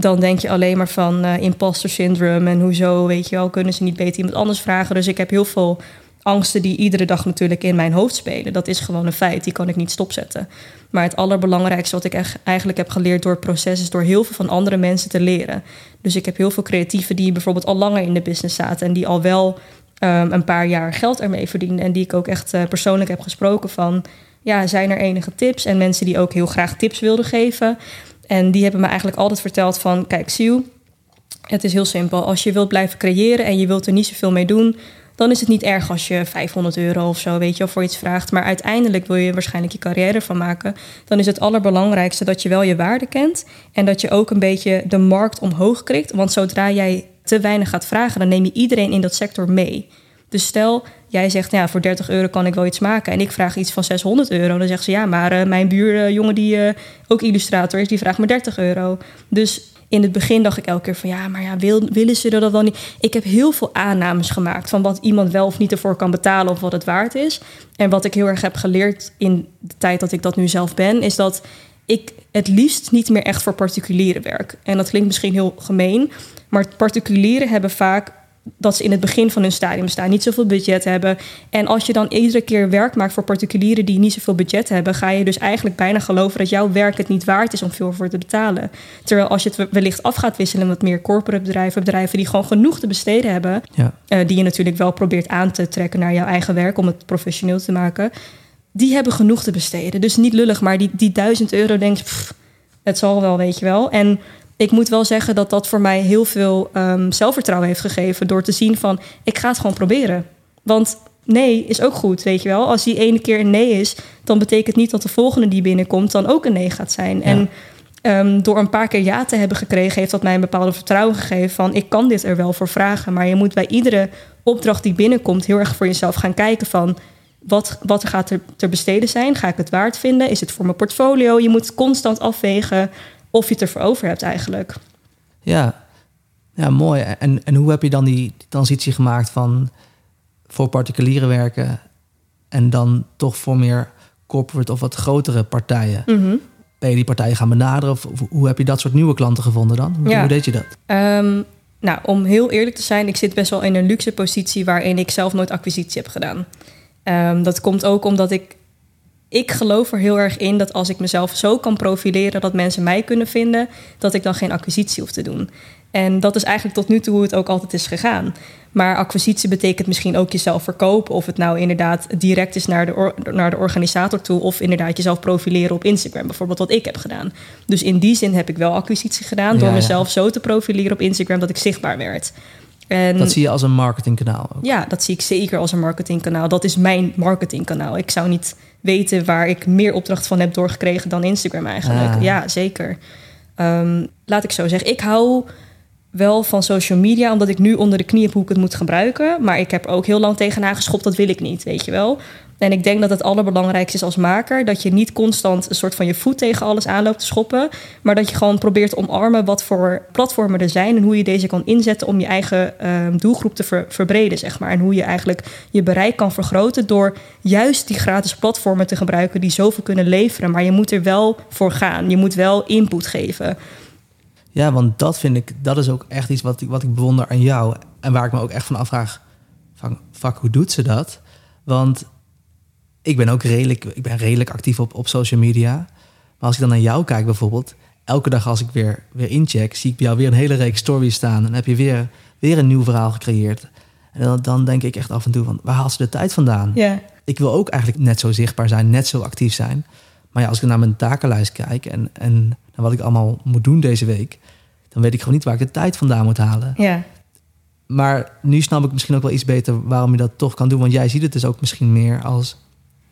dan denk je alleen maar van uh, imposter syndrome en hoezo, weet je wel, kunnen ze niet beter iemand anders vragen. Dus ik heb heel veel angsten die iedere dag natuurlijk in mijn hoofd spelen. Dat is gewoon een feit, die kan ik niet stopzetten. Maar het allerbelangrijkste wat ik echt eigenlijk heb geleerd door het proces is door heel veel van andere mensen te leren. Dus ik heb heel veel creatieven die bijvoorbeeld al langer in de business zaten en die al wel um, een paar jaar geld ermee verdienen. En die ik ook echt uh, persoonlijk heb gesproken van, ja, zijn er enige tips? En mensen die ook heel graag tips wilden geven. En die hebben me eigenlijk altijd verteld van, kijk, Siu, het is heel simpel. Als je wilt blijven creëren en je wilt er niet zoveel mee doen, dan is het niet erg als je 500 euro of zo, weet je, of voor iets vraagt. Maar uiteindelijk wil je waarschijnlijk je carrière van maken. Dan is het allerbelangrijkste dat je wel je waarde kent en dat je ook een beetje de markt omhoog krikt. Want zodra jij te weinig gaat vragen, dan neem je iedereen in dat sector mee. Dus stel, jij zegt, ja, voor 30 euro kan ik wel iets maken. En ik vraag iets van 600 euro. Dan zegt ze, ja, maar uh, mijn buurjongen die uh, ook illustrator is, die vraagt me 30 euro. Dus in het begin dacht ik elke keer van, ja, maar ja, wil, willen ze dat wel niet? Ik heb heel veel aannames gemaakt van wat iemand wel of niet ervoor kan betalen of wat het waard is. En wat ik heel erg heb geleerd in de tijd dat ik dat nu zelf ben, is dat ik het liefst niet meer echt voor particulieren werk. En dat klinkt misschien heel gemeen, maar particulieren hebben vaak dat ze in het begin van hun stadium staan, niet zoveel budget hebben. En als je dan iedere keer werk maakt voor particulieren die niet zoveel budget hebben, ga je dus eigenlijk bijna geloven dat jouw werk het niet waard is om veel voor te betalen. Terwijl als je het wellicht af gaat wisselen met meer corporate bedrijven, bedrijven die gewoon genoeg te besteden hebben, ja. uh, die je natuurlijk wel probeert aan te trekken naar jouw eigen werk om het professioneel te maken, die hebben genoeg te besteden. Dus niet lullig, maar die, die duizend euro denkt, pff, het zal wel, weet je wel. En ik moet wel zeggen dat dat voor mij heel veel um, zelfvertrouwen heeft gegeven. Door te zien van, ik ga het gewoon proberen. Want nee is ook goed, weet je wel. Als die ene keer een nee is, dan betekent niet dat de volgende die binnenkomt dan ook een nee gaat zijn. En um, door een paar keer ja te hebben gekregen, heeft dat mij een bepaalde vertrouwen gegeven van, ik kan dit er wel voor vragen. Maar je moet bij iedere opdracht die binnenkomt heel erg voor jezelf gaan kijken van, wat, wat gaat er ter besteden zijn? Ga ik het waard vinden? Is het voor mijn portfolio? Je moet constant afwegen of je het ervoor over hebt eigenlijk. Ja, ja mooi. En, en hoe heb je dan die transitie gemaakt van voor particuliere werken en dan toch voor meer corporate of wat grotere partijen? Mm Ben je die partijen gaan benaderen of, hoe heb je dat soort nieuwe klanten gevonden dan? Hoe, ja. hoe deed je dat? Um, nou, om heel eerlijk te zijn, ik zit best wel in een luxe positie waarin ik zelf nooit acquisitie heb gedaan. Um, dat komt ook omdat ik ik geloof er heel erg in dat als ik mezelf zo kan profileren dat mensen mij kunnen vinden, dat ik dan geen acquisitie hoef te doen. En dat is eigenlijk tot nu toe hoe het ook altijd is gegaan. Maar acquisitie betekent misschien ook jezelf verkopen. Of het nou inderdaad direct is naar de, naar de organisator toe. Of inderdaad jezelf profileren op Instagram. Bijvoorbeeld wat ik heb gedaan. Dus in die zin heb ik wel acquisitie gedaan. door mezelf zo te profileren op Instagram dat ik zichtbaar werd. En, dat zie je als een marketingkanaal ook. Ja, dat zie ik zeker als een marketingkanaal. Dat is mijn marketingkanaal. Ik zou niet weten waar ik meer opdracht van heb doorgekregen dan Instagram eigenlijk. Ah. Ja, zeker. Um, laat ik zo zeggen. Ik hou wel van social media, omdat ik nu onder de knie heb hoe ik het moet gebruiken. Maar ik heb ook heel lang tegenaan geschopt, dat wil ik niet, weet je wel. En ik denk dat het allerbelangrijkste is als maker dat je niet constant een soort van je voet tegen alles aanloopt te schoppen, maar dat je gewoon probeert te omarmen wat voor platformen er zijn en hoe je deze kan inzetten om je eigen uh, doelgroep te ver verbreden, zeg maar. En hoe je eigenlijk je bereik kan vergroten door juist die gratis platformen te gebruiken die zoveel kunnen leveren. Maar je moet er wel voor gaan. Je moet wel input geven. Ja, want dat vind ik, dat is ook echt iets wat ik, wat ik bewonder aan jou. En waar ik me ook echt van afvraag, van, fuck, hoe doet ze dat? Want ik ben ook redelijk, ik ben redelijk actief op, op social media. Maar als ik dan naar jou kijk bijvoorbeeld, elke dag als ik weer, weer incheck, zie ik bij jou weer een hele reeks stories staan. En dan heb je weer, weer een nieuw verhaal gecreëerd. En dan, dan denk ik echt af en toe van, waar haalt ze de tijd vandaan? Ja. Ik wil ook eigenlijk net zo zichtbaar zijn, net zo actief zijn. Maar ja, als ik naar mijn takenlijst kijk en, en naar wat ik allemaal moet doen deze week, dan weet ik gewoon niet waar ik de tijd vandaan moet halen. Ja. Maar nu snap ik misschien ook wel iets beter waarom je dat toch kan doen. Want jij ziet het dus ook misschien meer als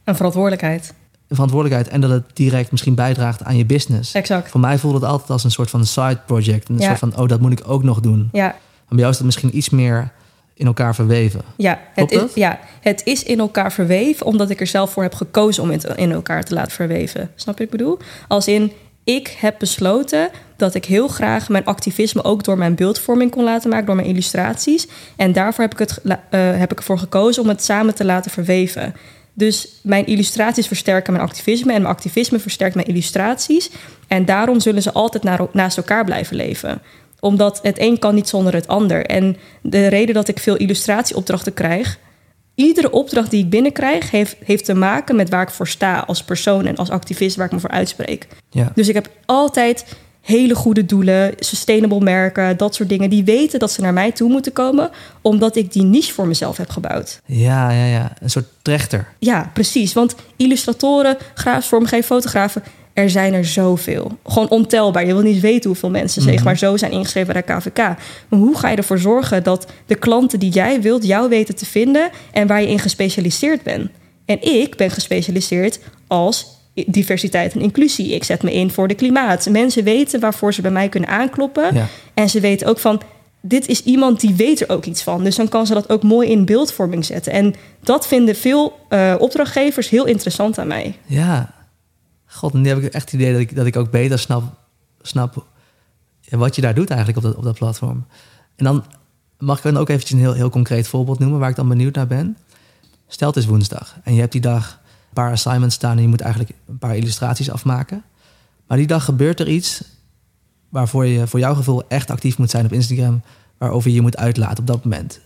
een verantwoordelijkheid. Een verantwoordelijkheid en dat het direct misschien bijdraagt aan je business. Exact. Voor mij voelde het altijd als een soort van side project. Een soort van, oh, dat moet ik ook nog doen. Ja. Maar bij jou is dat misschien iets meer in elkaar verweven. Ja het, is, ja, het is in elkaar verweven omdat ik er zelf voor heb gekozen om het in elkaar te laten verweven. Snap je wat ik bedoel? Als in, ik heb besloten dat ik heel graag mijn activisme ook door mijn beeldvorming kon laten maken, door mijn illustraties. En daarvoor heb ik, het, uh, heb ik ervoor gekozen om het samen te laten verweven. Dus mijn illustraties versterken mijn activisme en mijn activisme versterkt mijn illustraties. En daarom zullen ze altijd naast elkaar blijven leven omdat het een kan niet zonder het ander. En de reden dat ik veel illustratieopdrachten krijg, iedere opdracht die ik binnenkrijg, heeft, heeft te maken met waar ik voor sta als persoon en als activist, waar ik me voor uitspreek. Ja. Dus ik heb altijd hele goede doelen, sustainable merken, dat soort dingen. Die weten dat ze naar mij toe moeten komen, omdat ik die niche voor mezelf heb gebouwd. Ja, ja, ja. Een soort trechter. Ja, precies. Want illustratoren, grafisch vormgeven, fotografen, er zijn er zoveel. Gewoon ontelbaar. Je wil niet weten hoeveel mensen zeg mhm. maar zo zijn ingeschreven bij de KVK. Maar hoe ga je ervoor zorgen dat de klanten die jij wilt jou weten te vinden en waar je in gespecialiseerd bent? En ik ben gespecialiseerd als diversiteit en inclusie. Ik zet me in voor de klimaat. Mensen weten waarvoor ze bij mij kunnen aankloppen. En ze weten ook van, dit is iemand die weet er ook iets van. Dus dan kan ze dat ook mooi in beeldvorming zetten. En dat vinden veel uh, opdrachtgevers heel interessant aan mij. Ja, god, nu heb ik echt het idee dat ik, dat ik ook beter snap, snap wat je daar doet eigenlijk op dat, op dat platform. En dan mag ik dan ook eventjes een heel, heel concreet voorbeeld noemen waar ik dan benieuwd naar ben. Stel het is woensdag en je hebt die dag een paar assignments staan en je moet eigenlijk een paar illustraties afmaken. Maar die dag gebeurt er iets waarvoor je voor jouw gevoel echt actief moet zijn op Instagram, waarover je je moet uitlaten op dat moment.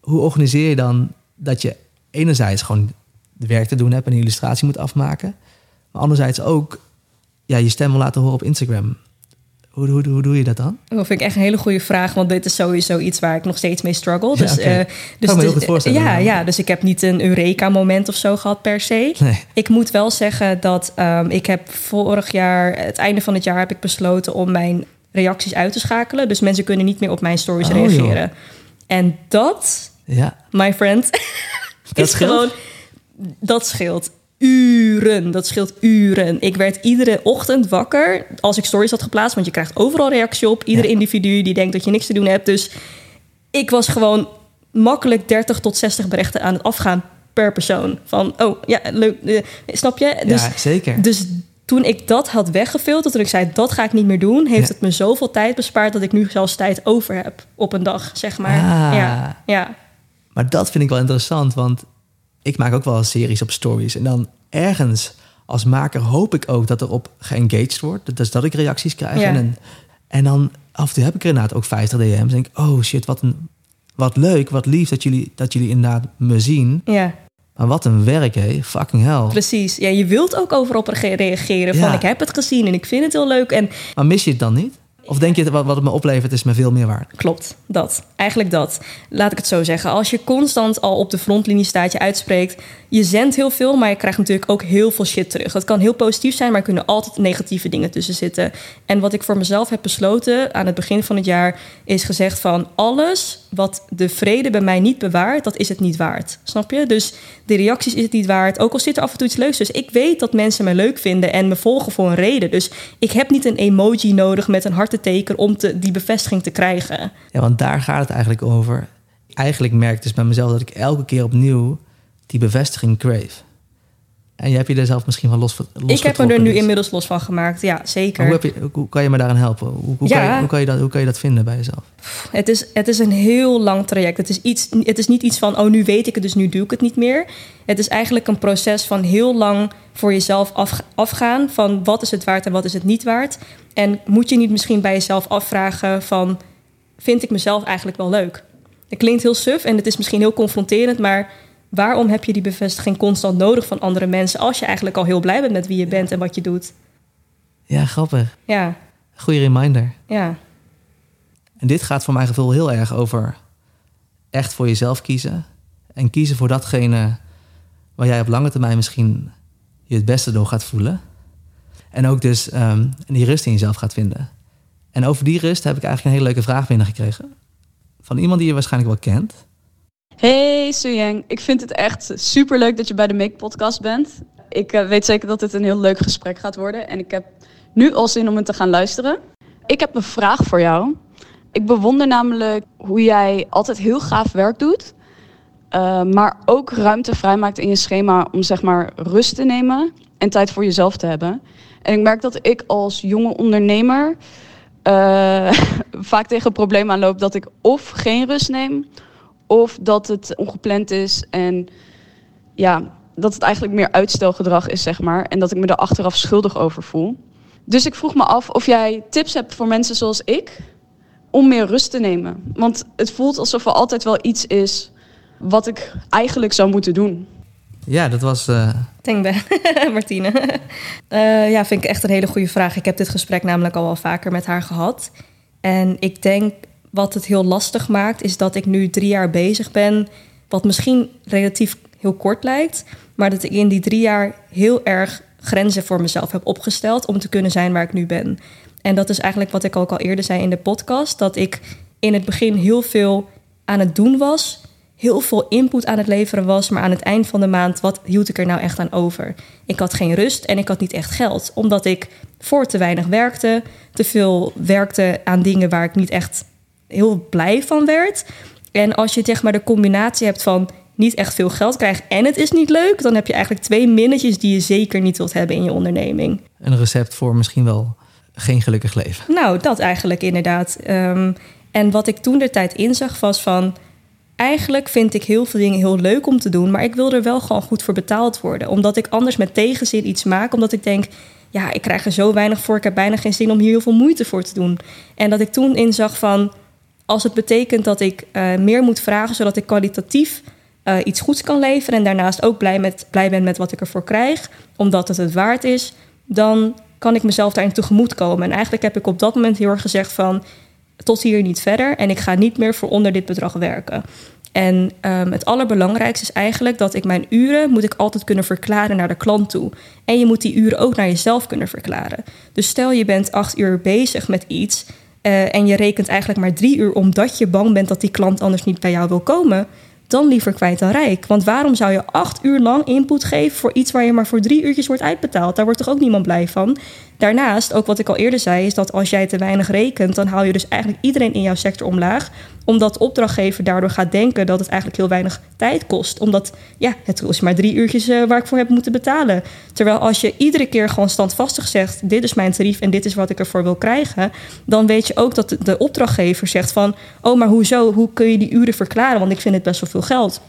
Hoe organiseer je dan dat je enerzijds gewoon werk te doen hebt en een illustratie moet afmaken, maar anderzijds ook ja, je stem wil laten horen op Instagram. Hoe, hoe, hoe doe je dat dan? Dat vind ik echt een hele goede vraag, want dit is sowieso iets waar ik nog steeds mee struggle. Dus, ja, okay. uh, dus, me heel goed voorstellen. Ja, ja, dus ik heb niet een Eureka-moment of zo gehad per se. Nee. Ik moet wel zeggen dat um, ik heb vorig jaar, het einde van het jaar, heb ik besloten om mijn reacties uit te schakelen. Dus mensen kunnen niet meer op mijn stories oh, reageren. Joh. En dat, ja. my friend, dat is gewoon dat scheelt uren. Dat scheelt uren. Ik werd iedere ochtend wakker als ik stories had geplaatst. Want je krijgt overal reactie op. Ieder individu die denkt dat je niks te doen hebt. Dus ik was gewoon makkelijk 30 tot 60 berichten aan het afgaan per persoon. Van, oh ja, leuk. Uh, snap je? Dus, ja, zeker. Dus toen ik dat had weggefilterd, toen ik zei dat ga ik niet meer doen, heeft het me zoveel tijd bespaard dat ik nu zelfs tijd over heb op een dag, zeg maar. Ah. Ja, ja. Maar dat vind ik wel interessant, want ik maak ook wel series op stories. En dan ergens als maker hoop ik ook dat er op geengaged wordt. Dus dat ik reacties krijg. En, en dan af en toe heb ik inderdaad ook 50 DM's. En denk oh shit, wat, een, wat leuk, wat lief dat jullie, dat jullie inderdaad me zien. Ja. Maar wat een werk, hé. Fucking hell. Precies. Ja, je wilt ook overal reageren. Van, ik heb het gezien en ik vind het heel leuk. En... Maar mis je het dan niet? Of denk je wat, wat het me oplevert is me veel meer waard? Klopt, dat. Eigenlijk dat. Laat ik het zo zeggen. Als je constant al op de frontlinie staat, je uitspreekt, je zendt heel veel, maar je krijgt natuurlijk ook heel veel shit terug. Dat kan heel positief zijn, maar er kunnen altijd negatieve dingen tussen zitten. En wat ik voor mezelf heb besloten aan het begin van het jaar, is gezegd van alles wat de vrede bij mij niet bewaart, dat is het niet waard. Snap je? Dus de reacties is het niet waard. Ook al zit er af en toe iets leuks. Dus ik weet dat mensen me leuk vinden en me volgen voor een reden. Dus ik heb niet een emoji nodig met een hartenteken om te, die bevestiging te krijgen. Ja, want daar gaat het eigenlijk over. Eigenlijk merk ik dus bij mezelf dat ik elke keer opnieuw die bevestiging crave. En je hebt je er zelf misschien van los van. Ik heb me er nu inmiddels los van gemaakt, ja, zeker. Hoe, heb je, hoe, kan je me daarin helpen? Hoe, hoe, kan je, hoe, kan je, dat, hoe kan je dat vinden bij jezelf? Het is, het is een heel lang traject. Het is, iets, het is niet iets van, oh, nu weet ik het, dus nu doe ik het niet meer. Het is eigenlijk een proces van heel lang voor jezelf af, afgaan van wat is het waard en wat is het niet waard. En moet je niet misschien bij jezelf afvragen van, vind ik mezelf eigenlijk wel leuk? Het klinkt heel suf en het is misschien heel confronterend, maar waarom heb je die bevestiging constant nodig van andere mensen als je eigenlijk al heel blij bent met wie je bent en wat je doet? Ja, grappig. Ja. Goeie reminder. Ja. En dit gaat voor mijn gevoel heel erg over echt voor jezelf kiezen. En kiezen voor datgene waar jij op lange termijn misschien je het beste door gaat voelen. En ook dus um, die rust in jezelf gaat vinden. En over die rust heb ik eigenlijk een hele leuke vraag binnengekregen. Van iemand die je waarschijnlijk wel kent. Hey Suyang, ik vind het echt super leuk dat je bij de Make Podcast bent. Ik uh, weet zeker dat dit een heel leuk gesprek gaat worden en ik heb nu al zin om het te gaan luisteren. Ik heb een vraag voor jou. Ik bewonder namelijk hoe jij altijd heel gaaf werk doet, uh, maar ook ruimte vrijmaakt in je schema om zeg maar rust te nemen en tijd voor jezelf te hebben. En ik merk dat ik als jonge ondernemer uh, vaak tegen een probleem aanloop dat ik of geen rust neem, of dat het ongepland is en ja, dat het eigenlijk meer uitstelgedrag is, zeg maar. En dat ik me er achteraf schuldig over voel. Dus ik vroeg me af of jij tips hebt voor mensen zoals ik om meer rust te nemen. Want het voelt alsof er altijd wel iets is wat ik eigenlijk zou moeten doen. Ja, dat was. Uh... Denk ben, Martine. uh, ja, vind ik echt een hele goede vraag. Ik heb dit gesprek namelijk al wel vaker met haar gehad. En ik denk wat het heel lastig maakt, is dat ik nu drie jaar bezig ben. Wat misschien relatief heel kort lijkt. Maar dat ik in die drie jaar heel erg grenzen voor mezelf heb opgesteld om te kunnen zijn waar ik nu ben. En dat is eigenlijk wat ik ook al eerder zei in de podcast. Dat ik in het begin heel veel aan het doen was. Heel veel input aan het leveren was. Maar aan het eind van de maand, wat hield ik er nou echt aan over? Ik had geen rust en ik had niet echt geld. Omdat ik voor te weinig werkte. Te veel werkte aan dingen waar ik niet echt heel blij van werd. En als je zeg maar de combinatie hebt van niet echt veel geld krijgt en het is niet leuk, dan heb je eigenlijk twee minnetjes die je zeker niet wilt hebben in je onderneming. Een recept voor misschien wel geen gelukkig leven. Nou, dat eigenlijk inderdaad. Um, en wat ik toen de tijd inzag was van. Eigenlijk vind ik heel veel dingen heel leuk om te doen, maar ik wil er wel gewoon goed voor betaald worden. Omdat ik anders met tegenzin iets maak, omdat ik denk, ja, ik krijg er zo weinig voor, ik heb bijna geen zin om hier heel veel moeite voor te doen. En dat ik toen inzag van, als het betekent dat ik uh, meer moet vragen, zodat ik kwalitatief uh, iets goeds kan leveren en daarnaast ook blij, met, blij ben met wat ik ervoor krijg, omdat het het waard is, dan kan ik mezelf daarin tegemoet komen. En eigenlijk heb ik op dat moment heel erg gezegd van tot hier niet verder en ik ga niet meer voor onder dit bedrag werken. En um, het allerbelangrijkste is eigenlijk dat ik mijn uren moet ik altijd kunnen verklaren naar de klant toe. En je moet die uren ook naar jezelf kunnen verklaren. Dus stel je bent acht uur bezig met iets uh, en je rekent eigenlijk maar drie uur omdat je bang bent dat die klant anders niet bij jou wil komen dan liever kwijt dan rijk. Want waarom zou je acht uur lang input geven voor iets waar je maar voor drie uurtjes wordt uitbetaald? Daar wordt toch ook niemand blij van? Daarnaast, ook wat ik al eerder zei, is dat als jij te weinig rekent, dan haal je dus eigenlijk iedereen in jouw sector omlaag. Omdat de opdrachtgever daardoor gaat denken dat het eigenlijk heel weinig tijd kost. Omdat, ja, het is maar drie uurtjes uh, waar ik voor heb moeten betalen. Terwijl als je iedere keer gewoon standvastig zegt: dit is mijn tarief en dit is wat ik ervoor wil krijgen. Dan weet je ook dat de opdrachtgever zegt van: oh, maar hoezo? Hoe kun je die uren verklaren? Want ik vind het best wel veel geld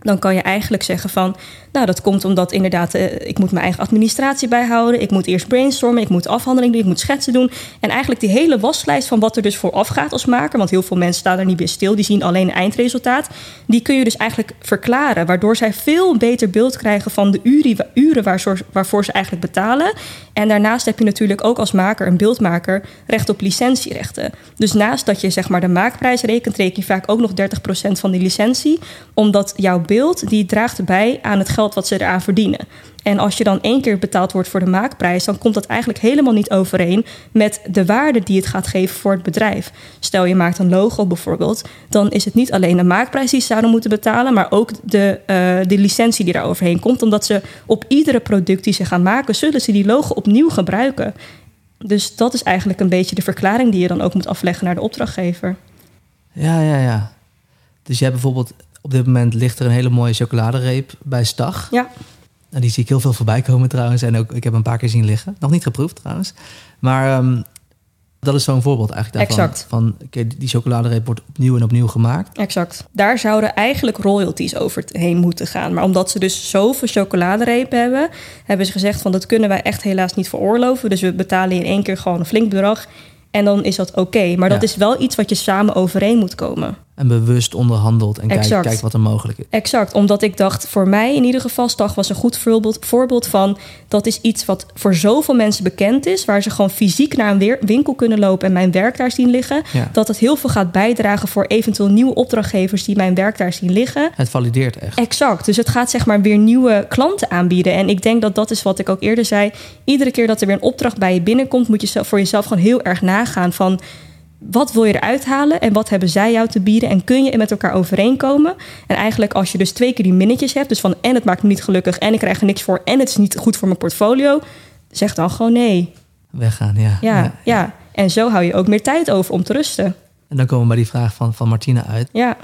dan kan je eigenlijk zeggen van, nou dat komt omdat inderdaad, uh, ik moet mijn eigen administratie bijhouden, ik moet eerst brainstormen, ik moet afhandelingen doen, ik moet schetsen doen. En eigenlijk die hele waslijst van wat er dus vooraf gaat als maker, want heel veel mensen staan er niet bij stil, die zien alleen eindresultaat, die kun je dus eigenlijk verklaren, waardoor zij veel beter beeld krijgen van de uren, waarvoor ze eigenlijk betalen. En daarnaast heb je natuurlijk ook als maker, een beeldmaker, recht op licentierechten. Dus naast dat je zeg maar de maakprijs rekent, reken je vaak ook nog 30% van die licentie, omdat jouw beeld die draagt bij aan het geld wat ze eraan verdienen. En als je dan één keer betaald wordt voor de maakprijs, dan komt dat eigenlijk helemaal niet overeen met de waarde die het gaat geven voor het bedrijf. Stel je maakt een logo bijvoorbeeld, dan is het niet alleen de maakprijs die ze zouden moeten betalen, maar ook de, uh, de licentie die daar overheen komt. Omdat ze op iedere product die ze gaan maken, zullen ze die logo opnieuw gebruiken. Dus dat is eigenlijk een beetje de verklaring die je dan ook moet afleggen naar de opdrachtgever. Ja, ja, ja. Dus hebt bijvoorbeeld op dit moment ligt er een hele mooie chocoladereep bij Stag. Ja. Nou, die zie ik heel veel voorbij komen trouwens. En ook, ik heb een paar keer zien liggen. Nog niet geproefd trouwens. Maar um, dat is zo'n voorbeeld eigenlijk daarvan. Exact. Van, die chocoladereep wordt opnieuw en opnieuw gemaakt. Exact. Daar zouden eigenlijk royalties overheen moeten gaan. Maar omdat ze dus zoveel chocoladerepen hebben... hebben ze gezegd van dat kunnen wij echt helaas niet veroorloven. Dus we betalen in één keer gewoon een flink bedrag... En dan is dat oké. Maar dat is wel iets wat je samen overeen moet komen. En bewust onderhandeld en kijk, kijk wat er mogelijk is. Exact, omdat ik dacht, voor mij in ieder geval, Stag was een goed voorbeeld, voorbeeld van... dat is iets wat voor zoveel mensen bekend is... waar ze gewoon fysiek naar een winkel kunnen lopen en mijn werk daar zien liggen... dat het heel veel gaat bijdragen voor eventueel nieuwe opdrachtgevers... die mijn werk daar zien liggen. Het valideert echt. Exact, dus het gaat zeg maar weer nieuwe klanten aanbieden. En ik denk dat dat is wat ik ook eerder zei. Iedere keer dat er weer een opdracht bij je binnenkomt... moet je voor jezelf gewoon heel erg nagaan van wat wil je eruit halen en wat hebben zij jou te bieden en kun je met elkaar overeenkomen? En eigenlijk als je dus twee keer die minnetjes hebt, dus van en het maakt me niet gelukkig en ik krijg er niks voor en het is niet goed voor mijn portfolio, zeg dan gewoon nee. Weggaan, ja. Ja, ja. ja. En zo hou je ook meer tijd over om te rusten. En dan komen we bij die vraag van, van Martina uit. Ja,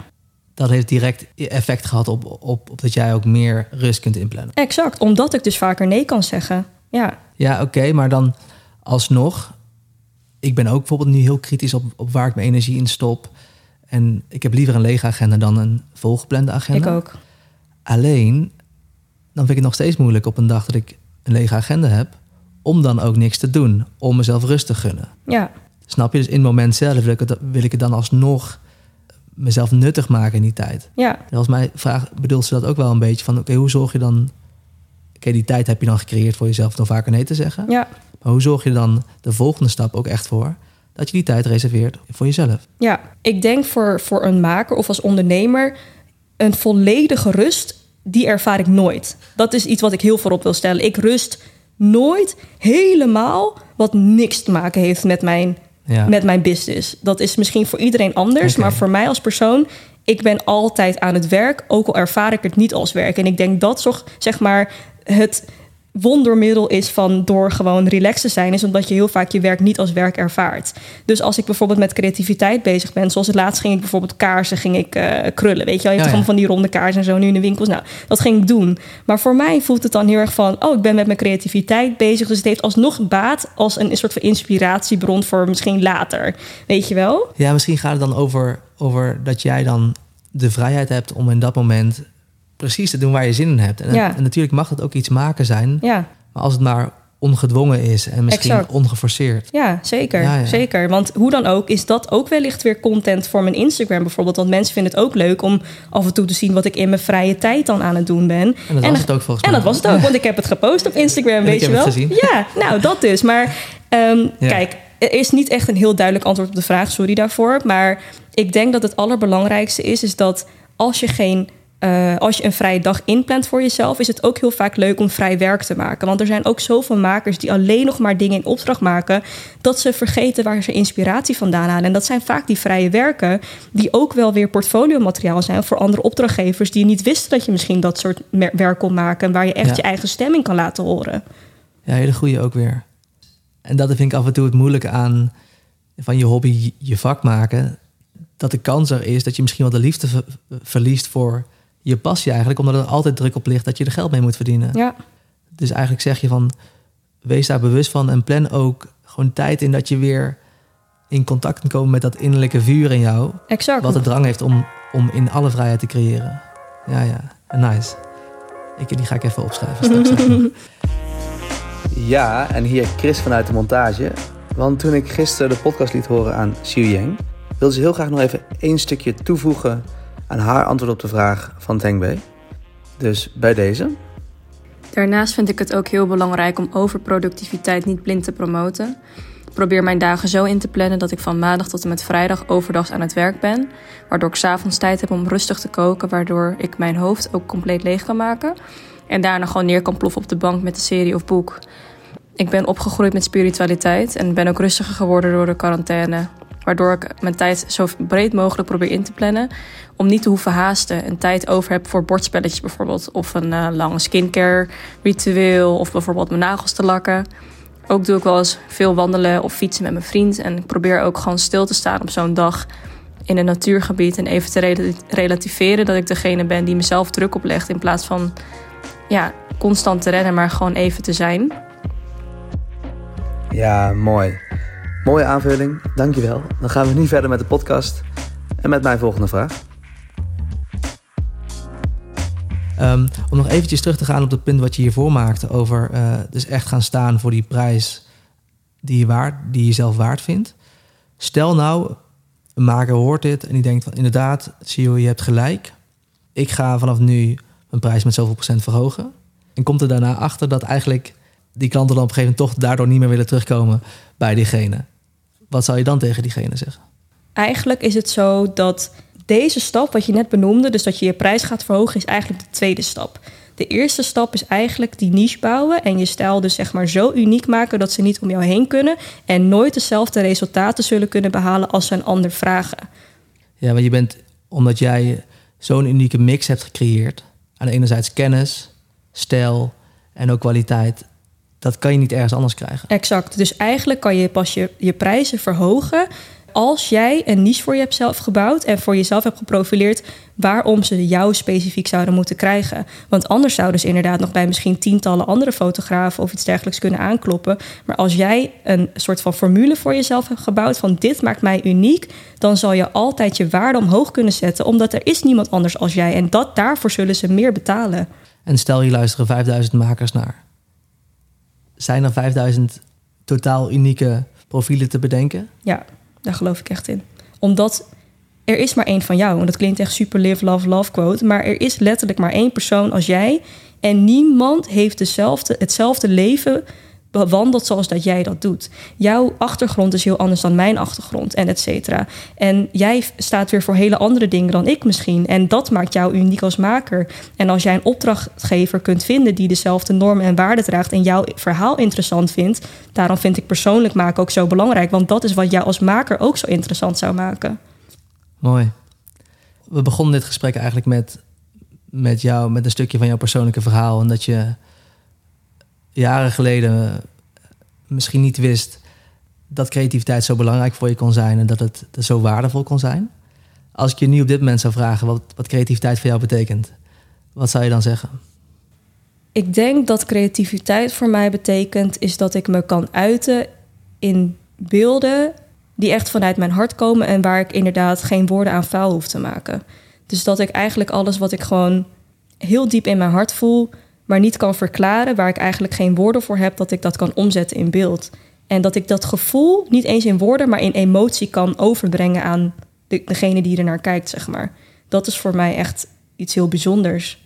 Dat heeft direct effect gehad op, op, op dat jij ook meer rust kunt inplannen. exact. Omdat ik dus vaker nee kan zeggen. Ja, Ja, oké, maar dan alsnog. Ik ben ook bijvoorbeeld nu heel kritisch op, op waar ik mijn energie in stop. En ik heb liever een lege agenda dan een volgeplande agenda. ik ook. Alleen, dan vind ik het nog steeds moeilijk op een dag dat ik een lege agenda heb, om dan ook niks te doen, om mezelf rust te gunnen. Ja, Snap je? Dus in het moment zelf wil ik het, wil ik het dan alsnog mezelf nuttig maken in die tijd. ja, En als mij vraag, bedoelt ze dat ook wel een beetje van, oké, hoe zorg je dan... Oké, die tijd heb je dan gecreëerd voor jezelf door vaker nee te zeggen. ja, Maar hoe zorg je dan de volgende stap ook echt voor dat je die tijd reserveert voor jezelf? ja. Ik denk voor, voor een maker of als ondernemer... een volledige rust, die ervaar ik nooit. Dat is iets wat ik heel voorop wil stellen. Ik rust nooit helemaal wat niks te maken heeft met mijn Ja. met mijn business. Dat is misschien voor iedereen anders, maar voor mij als persoon, ik ben altijd aan het werk, ook al ervaar ik het niet als werk. En ik denk dat toch, zeg maar, het wondermiddel is van door gewoon relaxed te zijn, is omdat je heel vaak je werk niet als werk ervaart. Dus als ik bijvoorbeeld met creativiteit bezig ben, zoals het laatst ging ik bijvoorbeeld kaarsen, ging ik eh, krullen, weet je wel, je hebt Ja, toch ja. allemaal van die ronde kaarsen en zo nu in de winkels. Nou, dat ging ik doen. Maar voor mij voelt het dan heel erg van, oh, ik ben met mijn creativiteit bezig, dus het heeft alsnog baat als een, een soort van inspiratiebron voor misschien later, weet je wel? Ja, misschien gaat het dan over, over dat jij dan de vrijheid hebt om in dat moment precies te doen waar je zin in hebt. En, Ja. en natuurlijk mag het ook iets maken zijn, Ja, maar als het maar ongedwongen is en misschien Exact. ongeforceerd. ja, zeker, Ja, ja. zeker. Want hoe dan ook is dat ook wellicht weer content voor mijn Instagram bijvoorbeeld. Want mensen vinden het ook leuk om af en toe te zien wat ik in mijn vrije tijd dan aan het doen ben. En dat was het ook volgens En mij. dat was het ook, want ik heb het gepost op Instagram, weet je wel? gezien. Ja, nou dat dus. Maar ehm, Ja. kijk, er is niet echt een heel duidelijk antwoord op de vraag, sorry daarvoor. Maar ik denk dat het allerbelangrijkste is, is dat als je geen eh, als je een vrije dag inplant voor jezelf, is het ook heel vaak leuk om vrij werk te maken. Want er zijn ook zoveel makers die alleen nog maar dingen in opdracht maken, dat ze vergeten waar ze inspiratie vandaan halen. En dat zijn vaak die vrije werken, die ook wel weer portfoliomateriaal zijn voor andere opdrachtgevers die niet wisten dat je misschien dat soort werk kon maken, waar je echt Ja. je eigen stemming kan laten horen. Ja, hele goede ook weer. En dat vind ik af en toe het moeilijke aan van je hobby je vak maken. Dat de kans er is dat je misschien wel de liefde ver- verliest voor je passie eigenlijk. Omdat er altijd druk op ligt dat je er geld mee moet verdienen. Ja, Dus eigenlijk zeg je van, wees daar bewust van en plan ook gewoon tijd in dat je weer in contact kunt komen met dat innerlijke vuur in jou. exact. Wat de drang heeft om, om in alle vrijheid te creëren. Ja, ja, nice. Ik, die ga ik even opschrijven straks. ja, en hier Chris vanuit de montage. Want toen ik gisteren de podcast liet horen aan Xiu Yang... wilde ze heel graag nog even één stukje toevoegen... aan haar antwoord op de vraag van Teng Bei. Dus bij deze... Daarnaast vind ik het ook heel belangrijk om overproductiviteit niet blind te promoten. Ik probeer mijn dagen zo in te plannen dat ik van maandag tot en met vrijdag overdags aan het werk ben. Waardoor ik s'avonds tijd heb om rustig te koken, waardoor ik mijn hoofd ook compleet leeg kan maken. En daarna gewoon neer kan ploffen op de bank met een serie of boek. Ik ben opgegroeid met spiritualiteit en ben ook rustiger geworden door de quarantaine. Waardoor ik mijn tijd zo breed mogelijk probeer in te plannen. Om niet te hoeven haasten en tijd over heb voor bordspelletjes bijvoorbeeld. Of een eh, lange skincare ritueel. Of bijvoorbeeld mijn nagels te lakken. Ook doe ik wel eens veel wandelen of fietsen met mijn vriend. En ik probeer ook gewoon stil te staan op zo'n dag in een natuurgebied. En even te rela- relativeren dat ik degene ben die mezelf druk oplegt. In plaats van ja, constant te rennen, maar gewoon even te zijn. Ja, mooi. Mooie aanvulling, dankjewel. Dan gaan we nu verder met de podcast en met mijn volgende vraag. Ehm, om nog eventjes terug te gaan op het punt wat je hiervoor maakte over eh, dus echt gaan staan voor die prijs die je, waard, die je zelf waard vindt. Stel nou, een maker hoort dit en die denkt van inderdaad, Sio, je hebt gelijk. Ik ga vanaf nu mijn prijs met zoveel procent verhogen. En komt er daarna achter dat eigenlijk die klanten dan op een gegeven moment toch daardoor niet meer willen terugkomen bij diegene. Wat zou je dan tegen diegene zeggen? Eigenlijk is het zo dat deze stap, wat je net benoemde, dus dat je je prijs gaat verhogen, is eigenlijk de tweede stap. De eerste stap is eigenlijk die niche bouwen en je stijl dus zeg maar zo uniek maken dat ze niet om jou heen kunnen en nooit dezelfde resultaten zullen kunnen behalen als ze een ander vragen. Ja, want je bent, omdat jij zo'n unieke mix hebt gecreëerd, aan de enerzijds kennis, stijl en ook kwaliteit, dat kan je niet ergens anders krijgen. Exact. Dus eigenlijk kan je pas je, je prijzen verhogen als jij een niche voor jezelf gebouwd en voor jezelf hebt geprofileerd, waarom ze jou specifiek zouden moeten krijgen. Want anders zouden ze inderdaad nog bij misschien tientallen andere fotografen of iets dergelijks kunnen aankloppen. Maar als jij een soort van formule voor jezelf hebt gebouwd van dit maakt mij uniek, dan zal je altijd je waarde omhoog kunnen zetten, omdat er is niemand anders als jij. En dat, daarvoor zullen ze meer betalen. En stel je luisteren 5000 makers naar. Zijn er 5000 totaal unieke profielen te bedenken? Ja, daar geloof ik echt in. Omdat er is maar één van jou. En dat klinkt echt super live, love, love quote. Maar er is letterlijk maar één persoon als jij. En niemand heeft dezelfde, hetzelfde leven bewandeld zoals dat jij dat doet. Jouw achtergrond is heel anders dan mijn achtergrond en et cetera. En jij staat weer voor hele andere dingen dan ik misschien. En dat maakt jou uniek als maker. En als jij een opdrachtgever kunt vinden die dezelfde normen en waarden draagt en jouw verhaal interessant vindt, daarom vind ik persoonlijk maken ook zo belangrijk. Want dat is wat jou als maker ook zo interessant zou maken. Mooi. We begonnen dit gesprek eigenlijk met, met jou, met een stukje van jouw persoonlijke verhaal. En dat je jaren geleden misschien niet wist dat creativiteit zo belangrijk voor je kon zijn en dat het zo waardevol kon zijn. Als ik je nu op dit moment zou vragen wat, wat creativiteit voor jou betekent, wat zou je dan zeggen? Ik denk dat creativiteit voor mij betekent is dat ik me kan uiten in beelden die echt vanuit mijn hart komen en waar ik inderdaad geen woorden aan vuil hoef te maken. Dus dat ik eigenlijk alles wat ik gewoon heel diep in mijn hart voel, maar niet kan verklaren, waar ik eigenlijk geen woorden voor heb, dat ik dat kan omzetten in beeld. En dat ik dat gevoel niet eens in woorden, maar in emotie kan overbrengen aan de, degene die er naar kijkt, zeg maar. Dat is voor mij echt iets heel bijzonders.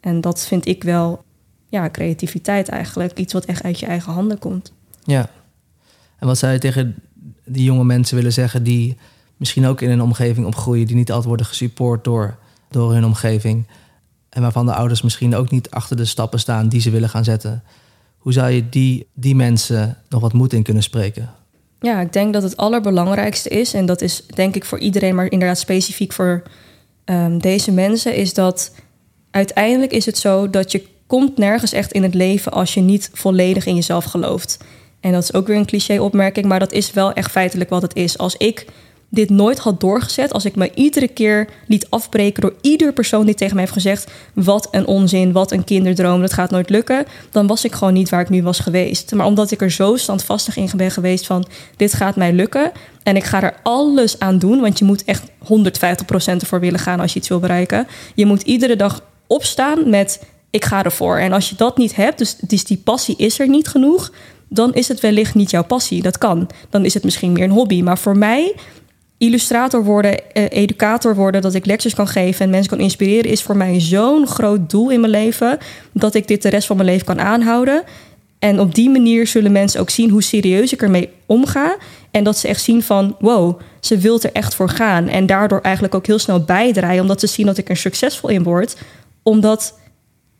En dat vind ik wel, ja, creativiteit eigenlijk. Iets wat echt uit je eigen handen komt. Ja. En wat zou je tegen die jonge mensen willen zeggen die misschien ook in een omgeving opgroeien, die niet altijd worden gesupport door, door hun omgeving? En waarvan de ouders misschien ook niet achter de stappen staan die ze willen gaan zetten. Hoe zou je die, die mensen nog wat moed in kunnen spreken? Ja, ik denk dat het allerbelangrijkste is, en dat is denk ik voor iedereen, maar inderdaad specifiek voor um, deze mensen, is dat uiteindelijk is het zo dat je komt nergens echt in het leven als je niet volledig in jezelf gelooft. En dat is ook weer een cliché-opmerking, maar dat is wel echt feitelijk wat het is. Als ik dit nooit had doorgezet, als ik me iedere keer liet afbreken door ieder persoon die tegen mij heeft gezegd: wat een onzin, wat een kinderdroom, dat gaat nooit lukken, dan was ik gewoon niet waar ik nu was geweest. Maar omdat ik er zo standvastig in ben geweest van: dit gaat mij lukken en ik ga er alles aan doen, want je moet echt 150% ervoor willen gaan als je iets wil bereiken. Je moet iedere dag opstaan met: ik ga ervoor. En als je dat niet hebt, dus, dus die passie is er niet genoeg, dan is het wellicht niet jouw passie. Dat kan. Dan is het misschien meer een hobby. Maar voor mij illustrator worden, eh, educator worden, dat ik lectures kan geven en mensen kan inspireren, is voor mij zo'n groot doel in mijn leven dat ik dit de rest van mijn leven kan aanhouden. En op die manier zullen mensen ook zien hoe serieus ik ermee omga. En dat ze echt zien van, wow, ze wil er echt voor gaan. En daardoor eigenlijk ook heel snel bijdraaien, omdat ze zien dat ik er succesvol in word. Omdat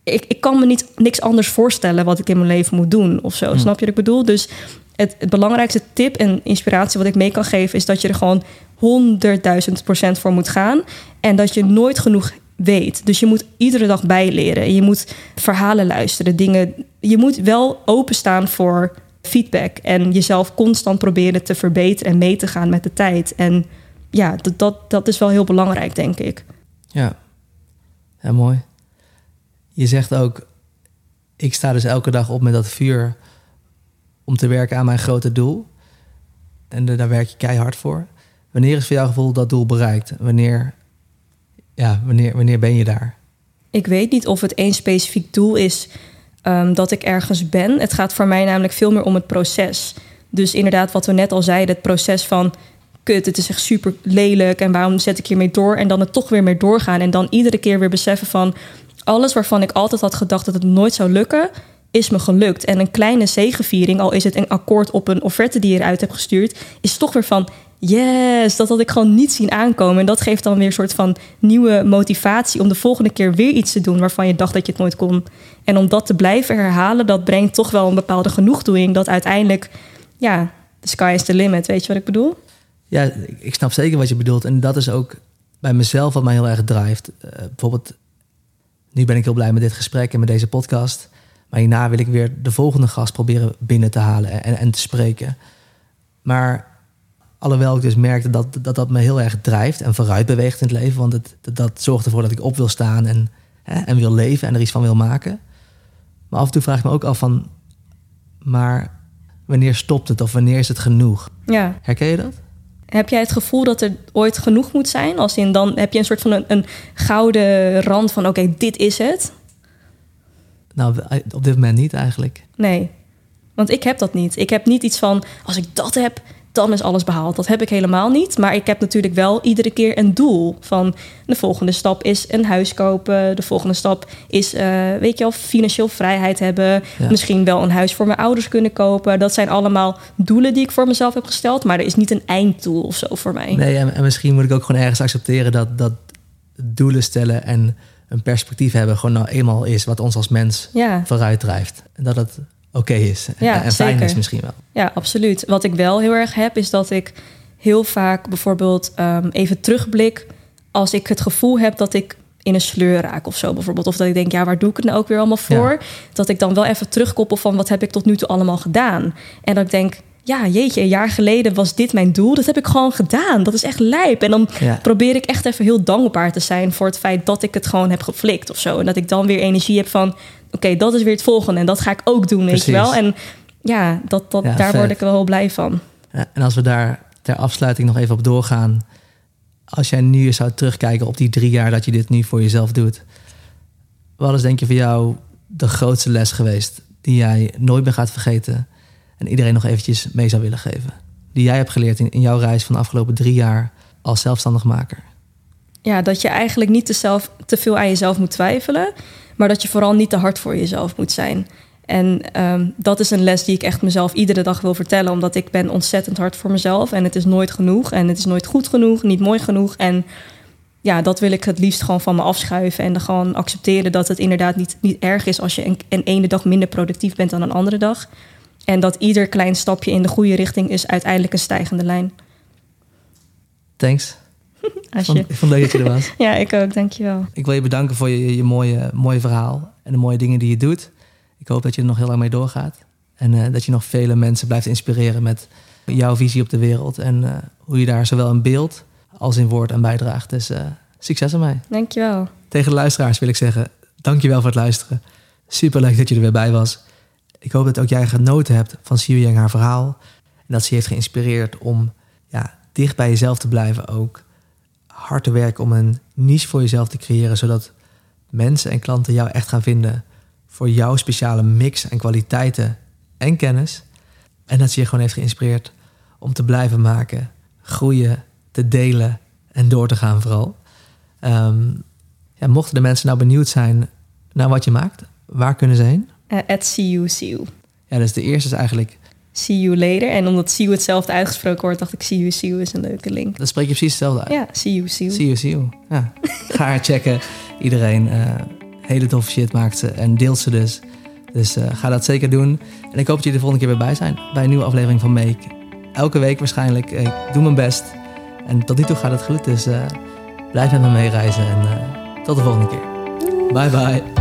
ik, ik kan me niet niks anders voorstellen wat ik in mijn leven moet doen of zo. Hmm. Snap je wat ik bedoel? Dus het, het, belangrijkste tip en inspiratie wat ik mee kan geven, is dat je er gewoon 100.000 procent voor moet gaan. En dat je nooit genoeg weet. Dus je moet iedere dag bijleren. Je moet verhalen luisteren, dingen. Je moet wel openstaan voor feedback en jezelf constant proberen te verbeteren en mee te gaan met de tijd. En ja, dat, dat, dat is wel heel belangrijk, denk ik. Ja, ja mooi. Je zegt ook, ik sta dus elke dag op met dat vuur om te werken aan mijn grote doel. En daar werk je keihard voor. Wanneer is voor jouw gevoel dat doel bereikt? Wanneer, ja, wanneer, wanneer ben je daar? Ik weet niet of het één specifiek doel is um, dat ik ergens ben. Het gaat voor mij namelijk veel meer om het proces. Dus inderdaad, wat we net al zeiden, het proces van kut, het is echt super lelijk en waarom zet ik hiermee door? En dan het toch weer mee doorgaan en dan iedere keer weer beseffen van alles waarvan ik altijd had gedacht dat het nooit zou lukken, is me gelukt. En een kleine zegeviering, al is het een akkoord op een offerte die je eruit hebt gestuurd, is toch weer van yes, dat had ik gewoon niet zien aankomen. En dat geeft dan weer een soort van nieuwe motivatie om de volgende keer weer iets te doen waarvan je dacht dat je het nooit kon. En om dat te blijven herhalen, dat brengt toch wel een bepaalde genoegdoening. Dat uiteindelijk, ja, de sky is the limit. Weet je wat ik bedoel? Ja, ik snap zeker wat je bedoelt. En dat is ook bij mezelf wat mij heel erg drijft. Uh, bijvoorbeeld, nu ben ik heel blij met dit gesprek en met deze podcast. Maar hierna wil ik weer de volgende gast proberen binnen te halen en, en te spreken. Maar alhoewel ik dus merkte dat, dat dat me heel erg drijft en vooruit beweegt in het leven. Want het, dat, dat zorgt ervoor dat ik op wil staan en, hè, en wil leven en er iets van wil maken. Maar af en toe vraag ik me ook af van, maar wanneer stopt het of wanneer is het genoeg? Ja. Herken je dat? Heb jij het gevoel dat er ooit genoeg moet zijn? Als in dan heb je een soort van een, een gouden rand van oké, dit is het. Nou, op dit moment niet eigenlijk. Nee, want ik heb dat niet. Ik heb niet iets van als ik dat heb, dan is alles behaald. Dat heb ik helemaal niet. Maar ik heb natuurlijk wel iedere keer een doel. Van de volgende stap is een huis kopen. De volgende stap is, eh, weet je wel, financieel vrijheid hebben. Ja. Misschien wel een huis voor mijn ouders kunnen kopen. Dat zijn allemaal doelen die ik voor mezelf heb gesteld. Maar er is niet een einddoel of zo voor mij. Nee, en, en misschien moet ik ook gewoon ergens accepteren dat, dat doelen stellen en een perspectief hebben gewoon nou eenmaal is wat ons als mens Ja. vooruit drijft. En dat het oké is. Ja, en, en fijn zeker. is misschien wel. Ja, absoluut. Wat ik wel heel erg heb, is dat ik heel vaak bijvoorbeeld ehm, even terugblik als ik het gevoel heb dat ik in een sleur raak of zo bijvoorbeeld. Of dat ik denk, ja, waar doe ik het nou ook weer allemaal voor? Dat ik dan wel even terugkoppel van wat heb ik tot nu toe allemaal gedaan? En dat ik denk, ja, jeetje, een jaar geleden was dit mijn doel. Dat heb ik gewoon gedaan. Dat is echt lijp. En dan Ja. probeer ik echt even heel dankbaar te zijn voor het feit dat ik het gewoon heb geflikt of zo. En dat ik dan weer energie heb van, oké, dat is weer het volgende. En dat ga ik ook doen, weet je wel. En ja, dat, dat, Ja, daar vet. word ik wel heel blij van. Ja, En als we daar ter afsluiting nog even op doorgaan. Als jij nu zou terugkijken op die drie jaar dat je dit nu voor jezelf doet. Wat is denk je voor jou de grootste les geweest die jij nooit meer gaat vergeten en iedereen nog eventjes mee zou willen geven? Die jij hebt geleerd in, jouw reis van de afgelopen drie jaar als zelfstandig maker. Ja, dat je eigenlijk niet te, zelf, te veel aan jezelf moet twijfelen, maar dat je vooral niet te hard voor jezelf moet zijn. En ehm, dat is een les die ik echt mezelf iedere dag wil vertellen, omdat ik ben ontzettend hard voor mezelf en het is nooit genoeg en het is nooit goed genoeg, niet mooi genoeg. En ja, dat wil ik het liefst gewoon van me afschuiven en gewoon accepteren dat het inderdaad niet, niet erg is als je een, een ene dag minder productief bent dan een andere dag. En dat ieder klein stapje in de goede richting is uiteindelijk een stijgende lijn. Thanks. Als Vond- je... Ik vond leuk dat je er was. Ja, ik ook, dankjewel. Ik wil je bedanken voor je, je mooie, mooie verhaal en de mooie dingen die je doet. Ik hoop dat je er nog heel lang mee doorgaat. En eh, dat je nog vele mensen blijft inspireren met jouw visie op de wereld. En eh, hoe je daar zowel in beeld als in woord aan bijdraagt. Dus eh, succes ermee. Dankjewel. Tegen de luisteraars wil ik zeggen, dankjewel voor het luisteren. Superleuk dat je er weer bij was. Ik hoop dat ook jij genoten hebt van Siu Yang haar verhaal. En dat ze heeft geïnspireerd om ja, dicht bij jezelf te blijven ook. Hard te werken om een niche voor jezelf te creëren. Zodat mensen en klanten jou echt gaan vinden voor jouw speciale mix en kwaliteiten en kennis. En dat ze je gewoon heeft geïnspireerd om te blijven maken, groeien, te delen en door te gaan vooral. Ehm, ja, mochten de mensen nou benieuwd zijn naar wat je maakt, waar kunnen ze heen? Eh, at see you, see you. Ja, dus de eerste is eigenlijk, See you later. En omdat see you hetzelfde uitgesproken wordt, dacht ik see you, see you is een leuke link. dat spreek je precies hetzelfde uit. Ja, see you, see you. See you, see you. Ja. Ga haar checken. Iedereen eh, hele toffe shit maakt ze en deelt ze dus. Dus eh, ga dat zeker doen. En ik hoop dat jullie de volgende keer weer bij zijn. Bij een nieuwe aflevering van Make. Elke week waarschijnlijk. Ik doe mijn best. En tot nu toe gaat het goed. Dus blijf met me meereizen. En tot de volgende keer. Bye bye.